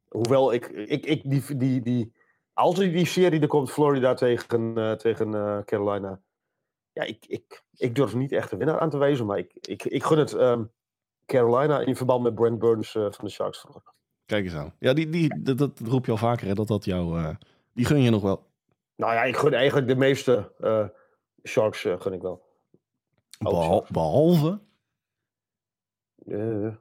Hoewel ik, ik, ik die, die, die, als er die serie er komt, Florida tegen, eh, tegen eh, Carolina. Ja, ik, ik, ik durf niet echt een winnaar aan te wijzen, maar ik, ik, ik gun het ehm, Carolina in verband met Brent Burns van de Sharks. Kijk eens aan. Ja, die, die, dat, dat roep je al vaker, hè, dat dat jou... die gun je nog wel. Nou ja, ik gun eigenlijk de meeste Sharks gun ik wel. Behal- behalve... Eh,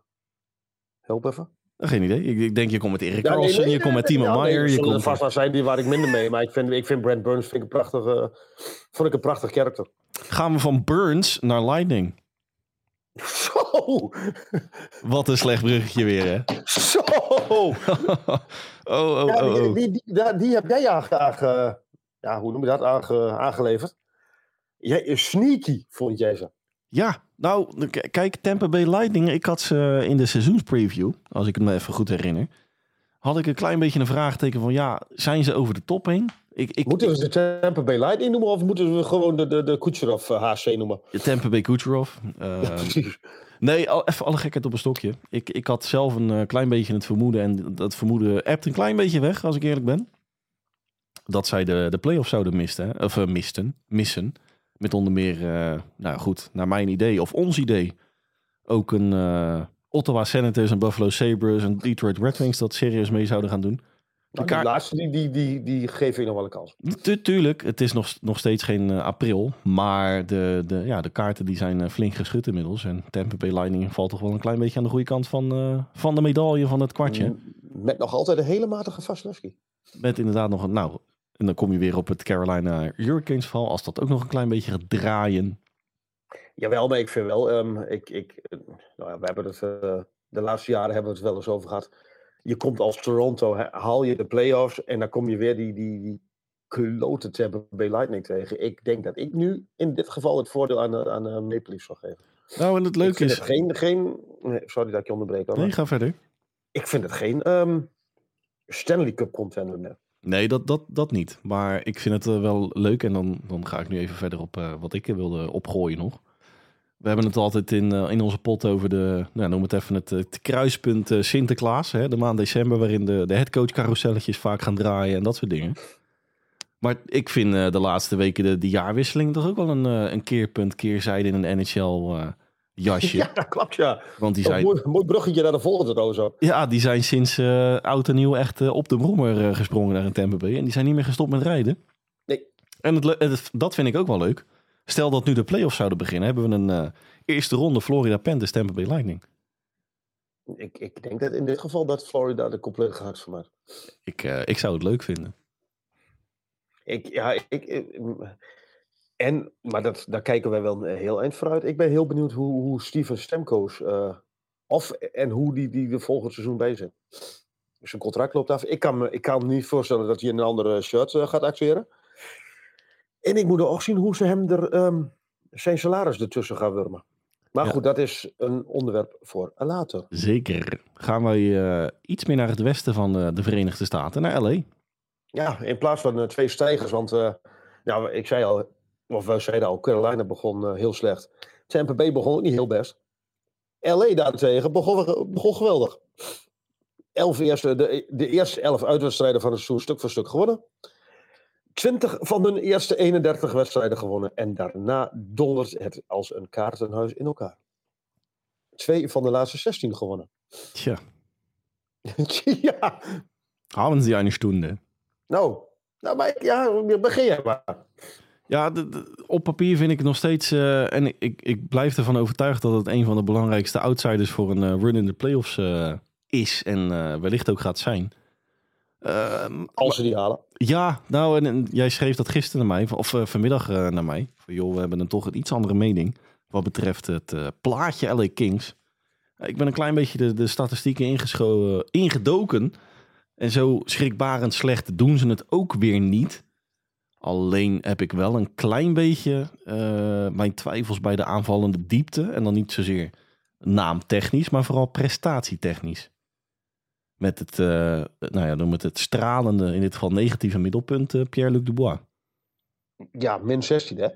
help even. Geen idee. Ik, ik denk, je komt met Erik Ja, nee, nee, je nee, komt met Timo Meyer. er zullen vast wel zijn die waar ik minder mee. Maar ik vind, ik vind Brent Burns vind ik een prachtig, eh, vond ik een prachtig karakter. Gaan we van Burns naar Lightning. [laughs] Zo! Wat een slecht bruggetje weer, hè? Zo! [laughs] oh, oh, Ja, oh, die, oh. die, die, die heb jij aange- ja, hoe noem je dat, aange, aangeleverd. Jij is sneaky, vond jij ze. Ja, nou, kijk, Tampa Bay Lightning. Ik had ze in de seizoenspreview, als ik het me even goed herinner. Had ik een klein beetje een vraagteken van, ja, zijn ze over de top heen? Ik, ik, Moeten we ze Tampa Bay Lightning noemen of moeten we gewoon de, de, de Kucherov eh, HC noemen? Tampa Bay Kucherov. [laughs] eh, Precies. Nee, al, even alle gekheid op een stokje. Ik, ik had zelf een eh, klein beetje het vermoeden. En dat vermoeden ebt een klein beetje weg, als ik eerlijk ben. Dat zij de, de play-offs zouden misten. Of eh, misten. Missen. Met onder meer, eh, nou goed, naar mijn idee, of ons idee. Ook een eh, Ottawa Senators, een Buffalo Sabres, en Detroit Red Wings dat serieus mee zouden gaan doen. De Nou, laatste, die, die, die, die geef ik nog wel een kans. Tu- tuurlijk, het is nog, nog steeds geen eh, april. Maar de, de, ja, de kaarten die zijn flink geschud inmiddels. En Tampa Bay Lightning valt toch wel een klein beetje aan de goede kant van, van de medaille van het kwartje. Met nog altijd een hele matige Vasilevski. Met inderdaad nog een, nou, en dan kom je weer op het Carolina Hurricanes val. Als dat ook nog een klein beetje gaat draaien. Jawel, maar ik vind wel, ehm, ik, ik, eh, nou ja, we hebben het, eh, de laatste jaren hebben we het wel eens over gehad. Je komt als Toronto, haal je de playoffs en dan kom je weer die, die, die klote Tampa Bay Lightning tegen. Ik denk dat ik nu in dit geval het voordeel aan aan de Maple Leafs zal geven. Nou, en het ik leuke vind is... het geen, geen sorry dat ik je onderbreek. hoor, Nee, ga verder. Ik vind het geen ehm, Stanley Cup contender meer. Nee, dat, dat, dat niet. Maar ik vind het eh, wel leuk. En dan, dan ga ik nu even verder op eh, wat ik wilde opgooien nog. We hebben het altijd in, eh, in onze pot over de, nou, noem het even het, eh, kruispunt eh, Sinterklaas. Hè, de maand december, waarin de, de headcoach carouselletjes vaak gaan draaien en dat soort dingen. Maar ik vind eh, de laatste weken de, die jaarwisseling toch ook wel een, eh, een keerpunt, keerzijde in een NHL eh, jasje. [laughs] Ja, dat klopt ja. Want die zijn, mooi, mooi bruggetje naar de volgende rozo. ja, die zijn sinds eh, oud en nieuw echt eh, op de brommer eh, gesprongen naar een Tampa Bay. En die zijn niet meer gestopt met rijden. Nee. En het, dat vind ik ook wel leuk. Stel dat nu de playoffs zouden beginnen, hebben we een eerste ronde Florida Panthers Tampa Bay Lightning. Ik, ik denk dat in dit geval dat Florida de complete gaat voor mij. Ik, ik zou het leuk vinden. Ik, ja, ik, ik- en, maar dat, daar kijken wij wel een heel eind vooruit. Ik ben heel benieuwd hoe, hoe Steven Stemkoos, eh, of en hoe die, die de volgend seizoen bij zit. Zijn contract loopt af. Ik kan me, ik kan me niet voorstellen dat hij in een andere shirt eh, gaat acteren. En ik moet ook zien hoe ze hem er, ehm, zijn salaris ertussen gaan wurmen. Maar Ja. goed, dat is een onderwerp voor later. Zeker. Gaan wij eh, iets meer naar het westen van eh, de Verenigde Staten, naar LA. Ja, in plaats van eh, twee stijgers. Want eh, ja, ik zei al, of wij zeiden al, Carolina begon eh, heel slecht. Tampa Bay begon ook niet heel best. LA daarentegen begon, begon geweldig. Elf eerste, de, de eerste elf uitwedstrijden van het seizoen stuk voor stuk gewonnen. 20 van hun eerste 31 wedstrijden gewonnen. En daarna dondert het als een kaartenhuis in elkaar. Twee van de laatste 16 gewonnen. Tja, [laughs] ja, haben Sie eine Stunde? nou, nou maar ja, begin jij maar. Ja, de- de- op papier vind ik het nog steeds... eh, en ik, ik blijf ervan overtuigd dat het een van de belangrijkste outsiders voor een eh, run in de playoffs eh, is. En wellicht ook gaat zijn. Ehm, Als ze die halen. Ja, nou, en, en jij schreef dat gisteren naar mij, of vanmiddag naar mij. Van joh, we hebben dan toch een iets andere mening wat betreft het plaatje LA Kings. Ik ben een klein beetje de, de statistieken ingedoken. En zo schrikbarend slecht doen ze het ook weer niet. Alleen heb ik wel een klein beetje eh, mijn twijfels bij de aanvallende diepte. En dan niet zozeer naamtechnisch, maar vooral prestatietechnisch. Met het, eh, nou ja, noem het het stralende, in dit geval negatieve middelpunt, eh, Pierre-Luc Dubois. Ja, min 16 hè.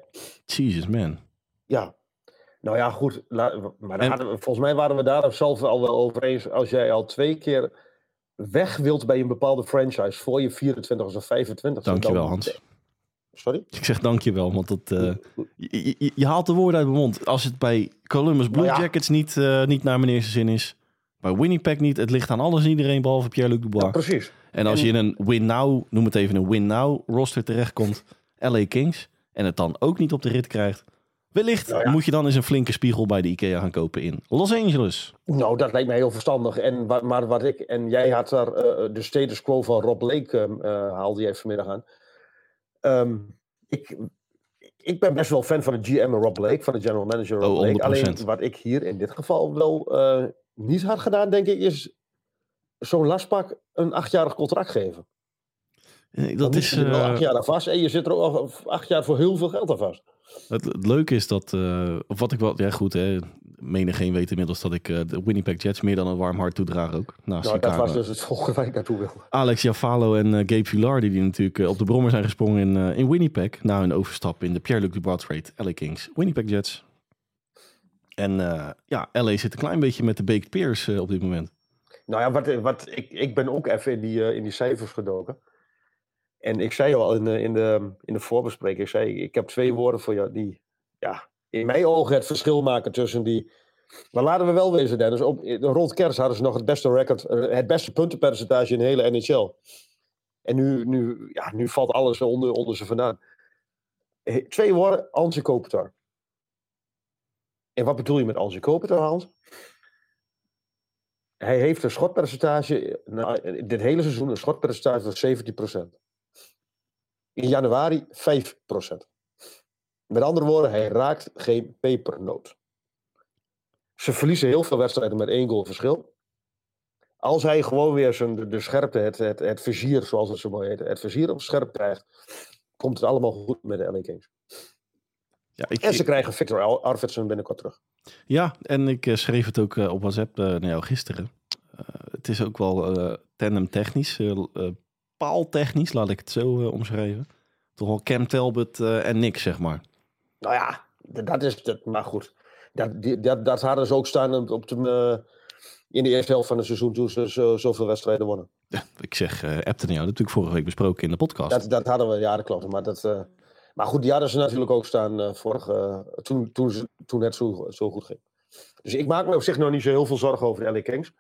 Jesus man. Ja. Nou ja, goed. la- maar En- we- volgens mij waren we daar zelf al wel over eens. Als jij al twee keer weg wilt bij een bepaalde franchise voor je 24 of 25. Dankjewel Hans. Sorry? Ik zeg dankjewel, want dat, eh, je, je, je haalt de woorden uit mijn mond. Als het bij Columbus Blue Nou ja. Jackets niet, eh, niet naar meneer zijn zin is, bij Winnipeg niet, het ligt aan alles en iedereen behalve Pierre-Luc Dubois. Ja, precies. en als en- je in een win-now, noem het even een win-now roster terechtkomt, LA Kings, en het dan ook niet op de rit krijgt, wellicht Nou ja. moet je dan eens een flinke spiegel bij de IKEA gaan kopen in Los Angeles. Nou, dat lijkt mij heel verstandig. En, maar wat ik, en jij had daar eh, de status quo van Rob ehm, eh, haalde jij vanmiddag aan. Ehm, ik, ik ben best wel fan van de GM Rob Lake, van de general manager Rob Oh, Lake. 100%. Alleen wat ik hier in dit geval wel eh, niet had gedaan, denk ik, is zo'n lastpak een achtjarig contract geven. Eh, Dan Dat is, je er wel eh, acht jaar aan vast en je zit er ook al acht jaar voor heel veel geld aan vast. Het, het leuke is dat, eh, of wat ik wel, ja goed, hè, menigeen weet inmiddels dat ik eh, de Winnipeg Jets meer dan een warm hart toedraag ook. Naast Nou, dat was dus het volgende waar ik naartoe wilde. Alex Jafalo en eh, Gabe Villar, die natuurlijk eh, op de brommer zijn gesprongen in, in Winnipeg. Na hun overstap in de Pierre-Luc Dubois trade, LA Kings, Winnipeg Jets. En ja, LA zit een klein beetje met de baked pears eh, op dit moment. Nou ja, wat, wat, ik, ik ben ook even in die, in die cijfers gedoken. En ik zei al in de, in de, in de voorbespreking, ik zei, ik heb twee woorden voor jou die ja, in mijn ogen het verschil maken tussen die... Maar laten we wel wezen, Dennis, op, rond kerst hadden ze nog het beste record, eh, het beste puntenpercentage in de hele NHL. En nu, nu, ja, nu valt alles onder, onder ze vandaan. Eh, Twee woorden, Anse Kopitar. En wat bedoel je met Anse Kopitar, Hans? Hij heeft een schotpercentage, nou, dit hele seizoen een schotpercentage van 17%. In januari 5%. Met andere woorden, hij raakt geen pepernoot. Ze verliezen heel veel wedstrijden met één goal verschil. Als hij gewoon weer zijn, de, de scherpte, het, het, het vizier, zoals het zo mooi heet, het vizier op scherp krijgt, komt het allemaal goed met de LA Kings. Ja, ik, En ze krijgen Victor Ar- Arvidsson binnenkort terug. ja en ik eh, schreef het ook eh, op WhatsApp eh, naar jou gisteren. Het is ook wel eh tandem technisch, eh, paaltechnisch, laat ik het zo omschrijven. Toch wel Cam Talbot en Nick, zeg maar. Nou ja, dat is het. Maar goed, dat, die- dat, dat hadden ze ook staan op- de, eh, in de eerste helft van het seizoen toen ze zo, zoveel wedstrijden wonnen. Ik zeg, eh appte naar jou, dat heb ik natuurlijk vorige week besproken in de podcast. Dat, dat hadden we, ja, dat klopt. Maar, dat, eh, maar goed, die hadden ze natuurlijk ook staan eh, vorige, eh, toen, toen, ze, toen het zo, zo goed ging. Dus ik maak me op zich nog niet zo heel veel zorgen over de LA Kings.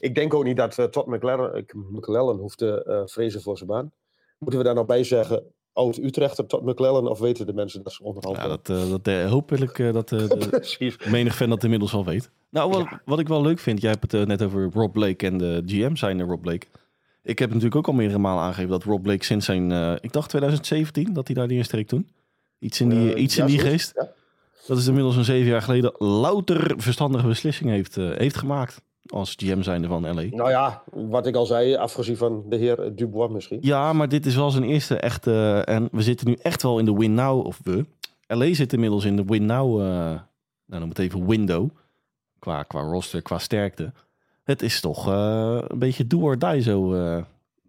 Ik denk ook niet dat eh, Todd ik- McLellan hoeft te eh, vrezen voor zijn baan. Moeten we daar nog bij zeggen, oud Utrechter Todd McLellan, of weten de mensen dat ze onderhand Ja, dat, eh, dat hoop ik eh, [laughs] dat eh, menig fan dat inmiddels al weet. Nou, wat, Ja. wat ik wel leuk vind, jij hebt het eh, net over Rob Blake en de GM zijn Rob Blake. Ik heb natuurlijk ook al meerdere malen aangegeven dat Rob Blake sinds zijn, ik dacht 2017, dat hij daar die eerste toen. Iets in die, iets ja, in die geest. ja. Dat is inmiddels een zeven jaar geleden louter verstandige beslissing heeft, heeft gemaakt. Als GM zijnde van LA. Nou ja, wat ik al zei, afgezien van de heer Dubois misschien. Ja, maar dit is wel zijn eerste echte. En we zitten nu echt wel in de win now. Of we. LA zit inmiddels in de win now. eh nou, noem het even window. Qua, qua roster, qua sterkte. Het is toch eh, een beetje do or die zo. eh,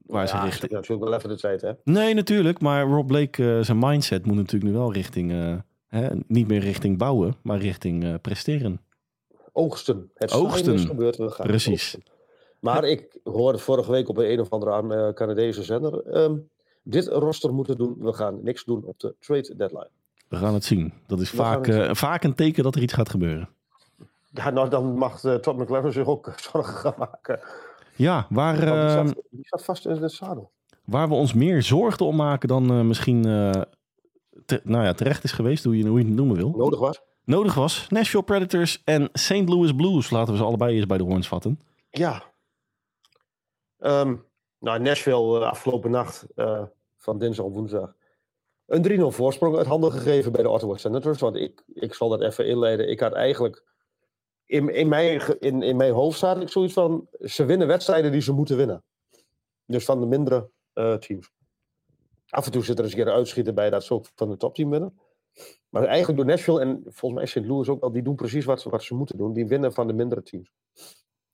waar ze ja. Ja, natuurlijk wel even de tijd, hè. Nee, natuurlijk. Maar Rob Blake, eh, zijn mindset moet natuurlijk nu wel richting. eh, hè, niet meer richting bouwen, maar richting eh, presteren. Oogsten. Het Oogsten. is gebeurd. We gaan Precies. oogsten. Maar ik hoorde vorige week op een, een of andere eh, Canadese zender. ehm, dit roster moeten doen. We gaan niks doen op de trade deadline. We gaan het zien. Dat is We vaak, eh, vaak een teken dat er iets gaat gebeuren. Ja, nou, dan mag eh, Todd McLaren zich ook [laughs] zorgen gaan maken. Ja, waar. Want die, zat, die zat vast in het zadel. Waar we ons meer zorgen om maken dan misschien te- nou ja, terecht is geweest, hoe je, hoe je het noemen wil. Nodig was. Nodig was. Nashville Predators en St. Louis Blues. Laten we ze allebei eens bij de horns vatten. Ja. Ehm, nou, Nashville eh, afgelopen nacht eh, van dinsdag op woensdag. Een 3-0 voorsprong uit handen gegeven bij de Ottawa Senators. Want ik, ik zal dat even inleiden. Ik had eigenlijk... In, in, mijn, in, in mijn hoofd staat ik zoiets van... Ze winnen wedstrijden die ze moeten winnen. Dus van de mindere eh, teams. Af en toe zit er eens een keer een uitschieter bij dat ze ook van de topteam winnen. Maar eigenlijk door Nashville en volgens mij St. Louis ook wel... Die doen precies wat ze, wat ze moeten doen. Die winnen van de mindere teams.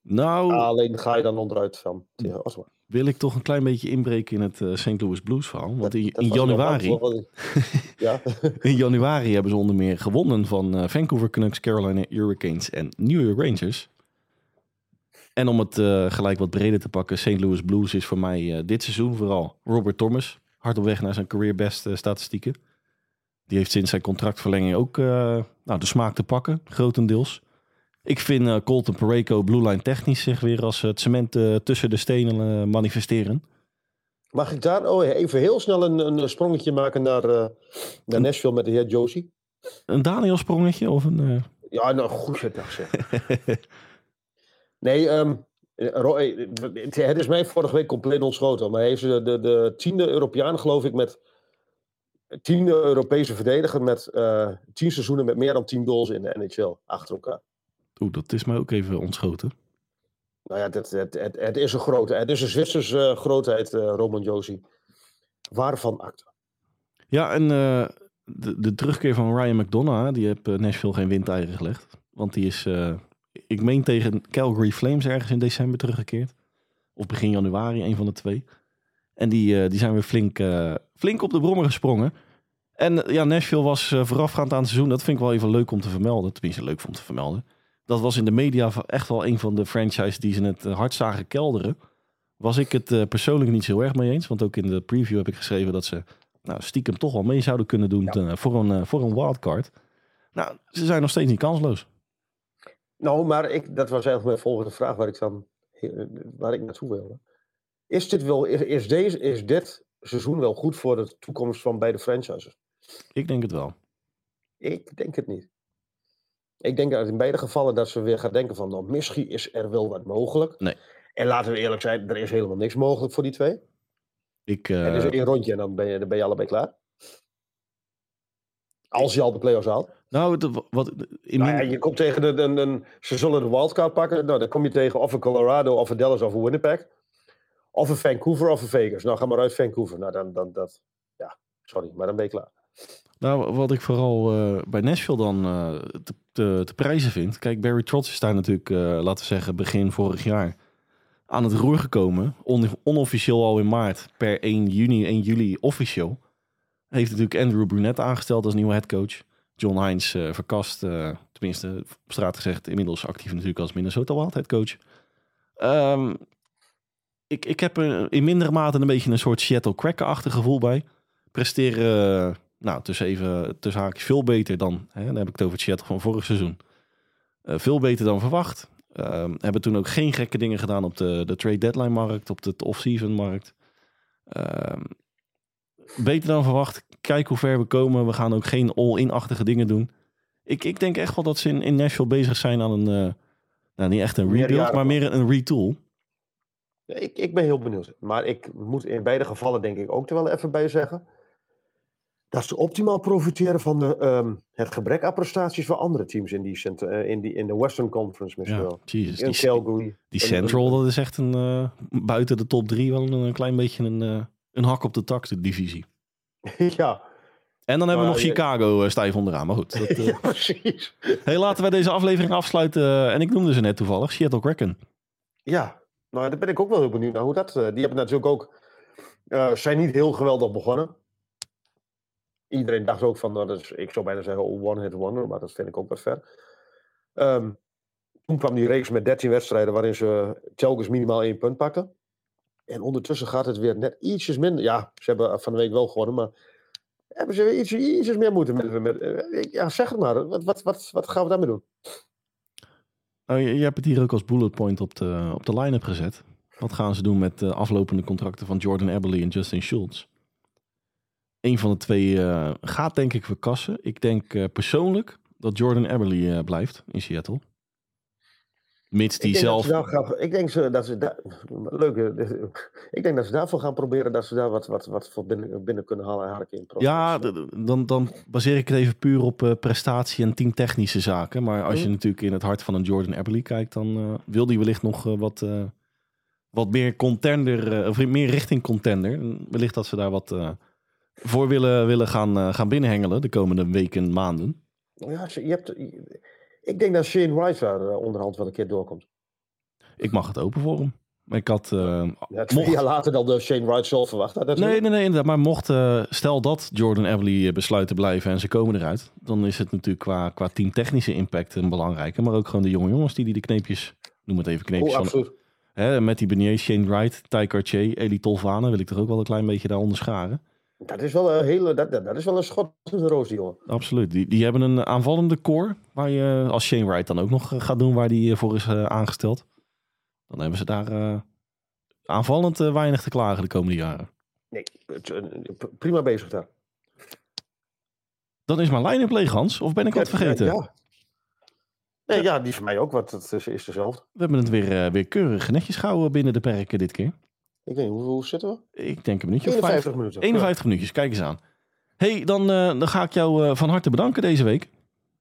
Nou, Alleen ga je dan onderuit van tegen wil ik toch een klein beetje inbreken in het eh, St. Louis Blues verhaal. Want in, in januari, ja, [laughs] in januari hebben ze onder meer gewonnen van eh, Vancouver Canucks, Carolina Hurricanes en New York Rangers. En om het eh, gelijk wat breder te pakken, St. Louis Blues is voor mij dit seizoen vooral Robert Thomas. Hard op weg naar zijn career best statistieken. Die heeft sinds zijn contractverlenging ook eh, nou, de smaak te pakken, grotendeels. Ik vind eh, Colton Parayko Blue Line technisch zich weer als het cement eh, tussen de stenen manifesteren. Mag ik daar oh, even heel snel een, een sprongetje maken naar, naar Nashville met de heer Josie? Een Daniel sprongetje of een... Ja, nou, goeiedag zeg. [laughs] nee, ehm, Roy, het, is mij vorige week compleet ontschoten. Maar hij is de, de, de tiende Europeaan, geloof ik, met tiende Europese verdediger met eh, tien seizoenen met meer dan tien goals in de NHL achter elkaar. Oeh, dat is mij ook even ontschoten. Nou ja, het, het, het, het is een grote, het is een Zwitserse eh, grootheid, eh, Roman Josie. Waarvan acte? Ja, en de, de terugkeer van Ryan McDonough, die heeft eh, Nashville geen windeieren gelegd. Want die is, ik meen tegen Calgary Flames ergens in december teruggekeerd. Of begin januari, een van de twee. En die, die zijn weer flink, flink op de brommer gesprongen. En ja, Nashville was eh, voorafgaand aan het seizoen, dat vind ik wel even leuk om te vermelden. Tenminste, leuk om te vermelden. Dat was in de media echt wel een van de franchises die ze het eh, hard zagen kelderen. Was ik het eh, persoonlijk niet zo erg mee eens. Want ook in de preview heb ik geschreven dat ze nou, stiekem toch wel mee zouden kunnen doen voor, een, voor een wildcard. Nou, ze zijn nog steeds niet kansloos. Nou, maar ik, dat was eigenlijk mijn volgende vraag waar ik dan waar ik naartoe wilde. Is dit, wel, is, is, deze, is dit seizoen wel goed voor de toekomst van beide franchises? Ik denk het wel. Ik denk het niet. Ik denk dat in beide gevallen dat ze weer gaan denken van, nou, misschien is er wel wat mogelijk. Nee. En laten we eerlijk zijn, er is helemaal niks mogelijk voor die twee. Ik, Het is eh, één rondje en dan ben je, dan ben je allebei klaar. Als je al de play-offs haalt. nou, het- wat, in Nou ja, je komt tegen de, een, een, ze zullen de wildcard pakken. Nou, dan kom je tegen of een Colorado, of een Dallas, of een Winnipeg. Of een Vancouver, of een Vegas. Nou, ga maar uit Vancouver. Nou, dan, dan dat, ja, sorry, maar dan ben je klaar. Nou, wat ik vooral eh, bij Nashville dan eh, te, prijzen vind. Kijk, Barry Trotz is daar natuurlijk, eh, laten we zeggen, begin vorig jaar aan het roer gekomen. On- onofficieel al in maart, per 1 juni, 1 juli officieel. Heeft natuurlijk Andrew Brunette aangesteld als nieuwe headcoach. John Hines verkast, tenminste op straat gezegd, inmiddels actief natuurlijk als Minnesota Wild headcoach. Ehm, ik, ik heb er in mindere mate een beetje een soort Seattle Cracker-achtig gevoel bij. Presteren, nou, tussen even tussen haakjes veel beter dan, hè, dan heb ik het over het Seattle van vorig seizoen. Eh, veel beter dan verwacht. Ehm, hebben toen ook geen gekke dingen gedaan op de, de trade deadline markt, op de off-season markt. Ehm, beter dan verwacht. Kijk hoe ver we komen. We gaan ook geen all-in-achtige dingen doen. Ik, ik denk echt wel dat ze in, in Nashville bezig zijn aan een, eh, nou niet echt een rebuild, maar meer een retool. Ja, Ik, ik ben heel benieuwd. Maar ik moet in beide gevallen denk ik ook er wel even bij zeggen. Dat ze optimaal profiteren van de, ehm, het gebrek aan prestaties van andere teams in, die, eh, in, die, in de Western Conference misschien Ja, wel. Jesus, In die, Calgary. die Central, dat is echt een, eh, buiten de top drie wel een, een klein beetje een, eh, een hak op de tak, de divisie. [laughs] ja, En dan hebben we nog je- Chicago stijf onderaan. Maar goed. [laughs] Dat, ja, precies. hey, laten we deze aflevering afsluiten. en ik noemde ze net toevallig, Seattle Kraken. Ja, nou daar ben ik ook wel heel benieuwd naar hoe dat... die hebben natuurlijk ook... zijn niet heel geweldig begonnen. Iedereen dacht ook van, nou, dat is, ik zou bijna zeggen oh, one hit wonder, maar dat vind ik ook wat ver. Ehm, toen kwam die reeks met 13 wedstrijden waarin ze telkens minimaal één punt pakken. En ondertussen gaat het weer net ietsjes minder. Ja, ze hebben van de week wel gewonnen, maar hebben ze weer iets, ietsjes meer moeten met, met Ja, zeg het maar. Wat, wat, wat, gaan we daarmee doen? Nou, je, je hebt het hier ook als bullet point op de, op de line-up gezet. Wat gaan ze doen met de aflopende contracten van Jordan Eberle en Justin Schultz? Een van de twee eh, gaat denk ik verkassen. Ik denk eh, persoonlijk dat Jordan Eberly eh, blijft in Seattle. Mits die ik denk zelf... Gaan- ik denk ze, dat ze daar. Leuk. [laughs] Ik denk dat ze daarvoor gaan proberen dat ze daar wat, wat, wat voor binnen, binnen kunnen halen. Ja, dan, dan baseer ik het even puur op prestatie en teamtechnische zaken. Maar als je Mhm. natuurlijk in het hart van een Jordan Eberly kijkt, dan wil die wellicht nog wat, wat meer contender, of meer richting contender. En Wellicht dat ze daar wat voor willen, willen gaan, eh, gaan binnenhengelen de komende weken, maanden. Ja, je hebt, ik denk dat Shane Wright daar eh, onderhand wel een keer doorkomt. Ik mag het open voor hem. Ik had. eh, Ja, twee mocht, jaar later dan de Shane Wright zelf verwacht had. nee, nee, nee, inderdaad. Maar mocht, stel dat Jordan Eberly eh, besluit te blijven en ze komen eruit, dan is het natuurlijk qua, qua teamtechnische impact een belangrijke. Maar ook gewoon de jonge jongens die die de kneepjes, noem het even kneepjes Oh, van. Hè, met die Benier, Shane Wright, Ty Cartier, Elie Tolvane wil ik toch ook wel een klein beetje daaronder scharen. Dat is wel een hele, dat, dat dat is wel een schot de roos, die jongen. Absoluut. Die, die hebben een aanvallende core, waar je als Shane Wright dan ook nog eh, gaat doen waar die eh, voor is eh, aangesteld. Dan hebben ze daar aanvallend weinig te klagen de komende jaren. Nee, prima bezig daar. Dan is mijn line-up leeg, Hans. Of ben ik wat vergeten? Ja, ja. Nee, ja, die van mij ook, want het is, is dezelfde. We hebben het weer, weer keurig netjes gehouden binnen de perken dit keer. Ik weet niet, hoe, hoe zitten we? Ik denk een minuutje of vijf. 51 minuten. 51 minuutjes, kijk eens aan. hey, dan, eh, dan ga ik jou eh, van harte bedanken deze week.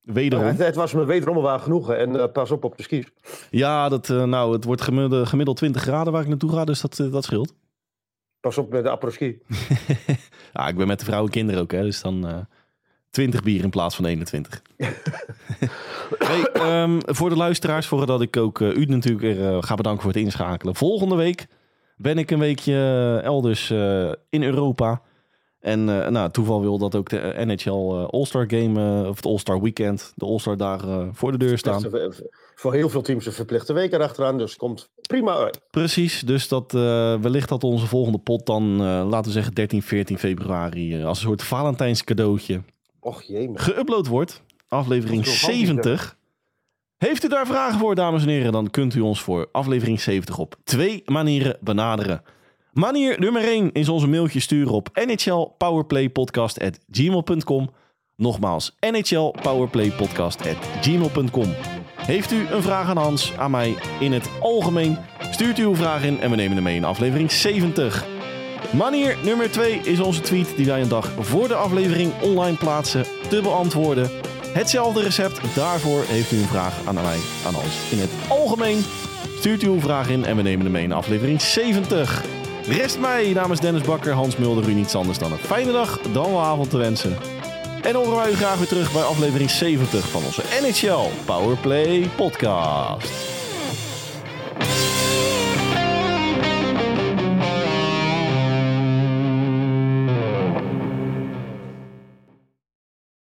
Ja, Wederom. het, het was me wederom wel genoegen en eh, pas op op de skis. Ja, dat, nou, het wordt gemiddeld, gemiddeld 20 graden waar ik naartoe ga, dus dat, dat scheelt. Pas op met de apres-ski. Ja, [laughs] ik ben met de vrouw en kinderen ook, hè, dus dan eh 20 bier in plaats van 21. [laughs] hey, ehm, voor de luisteraars, voordat ik ook u natuurlijk weer ga bedanken voor het inschakelen. Volgende week ben ik een weekje eh, elders eh, in Europa. En eh, nou, toeval wil dat ook de NHL All-Star Game, of het All-Star Weekend, de All-Star dagen voor de deur staan. Voor heel veel teams een verplichte week erachteraan, dus komt prima uit. Precies, dus dat, wellicht dat onze volgende pot dan, laten we zeggen 13, 14 februari, als een soort Valentijns cadeautje Och jee, man. geüpload wordt. Aflevering Dat is wel handig, 70. Heeft u daar vragen voor, dames en heren, dan kunt u ons voor aflevering 70 op twee manieren benaderen. Manier nummer 1 is onze mailtje sturen op nhlpowerplaypodcast.gmail.com. Nogmaals, nhlpowerplaypodcast.gmail.com. Heeft u een vraag aan Hans, aan mij in het algemeen? Stuurt uw vraag in en we nemen hem mee in aflevering 70. Manier nummer 2 is onze tweet die wij een dag voor de aflevering online plaatsen te beantwoorden. Hetzelfde recept, daarvoor heeft u een vraag aan mij, aan Hans. In het algemeen stuurt u uw vraag in en we nemen hem mee in aflevering 70. Rest mij namens Dennis Bakker, Hans Mulder u niets anders dan een fijne dag, dan wel avond te wensen. En horen wij u graag weer terug bij aflevering 70 van onze NHL Powerplay podcast.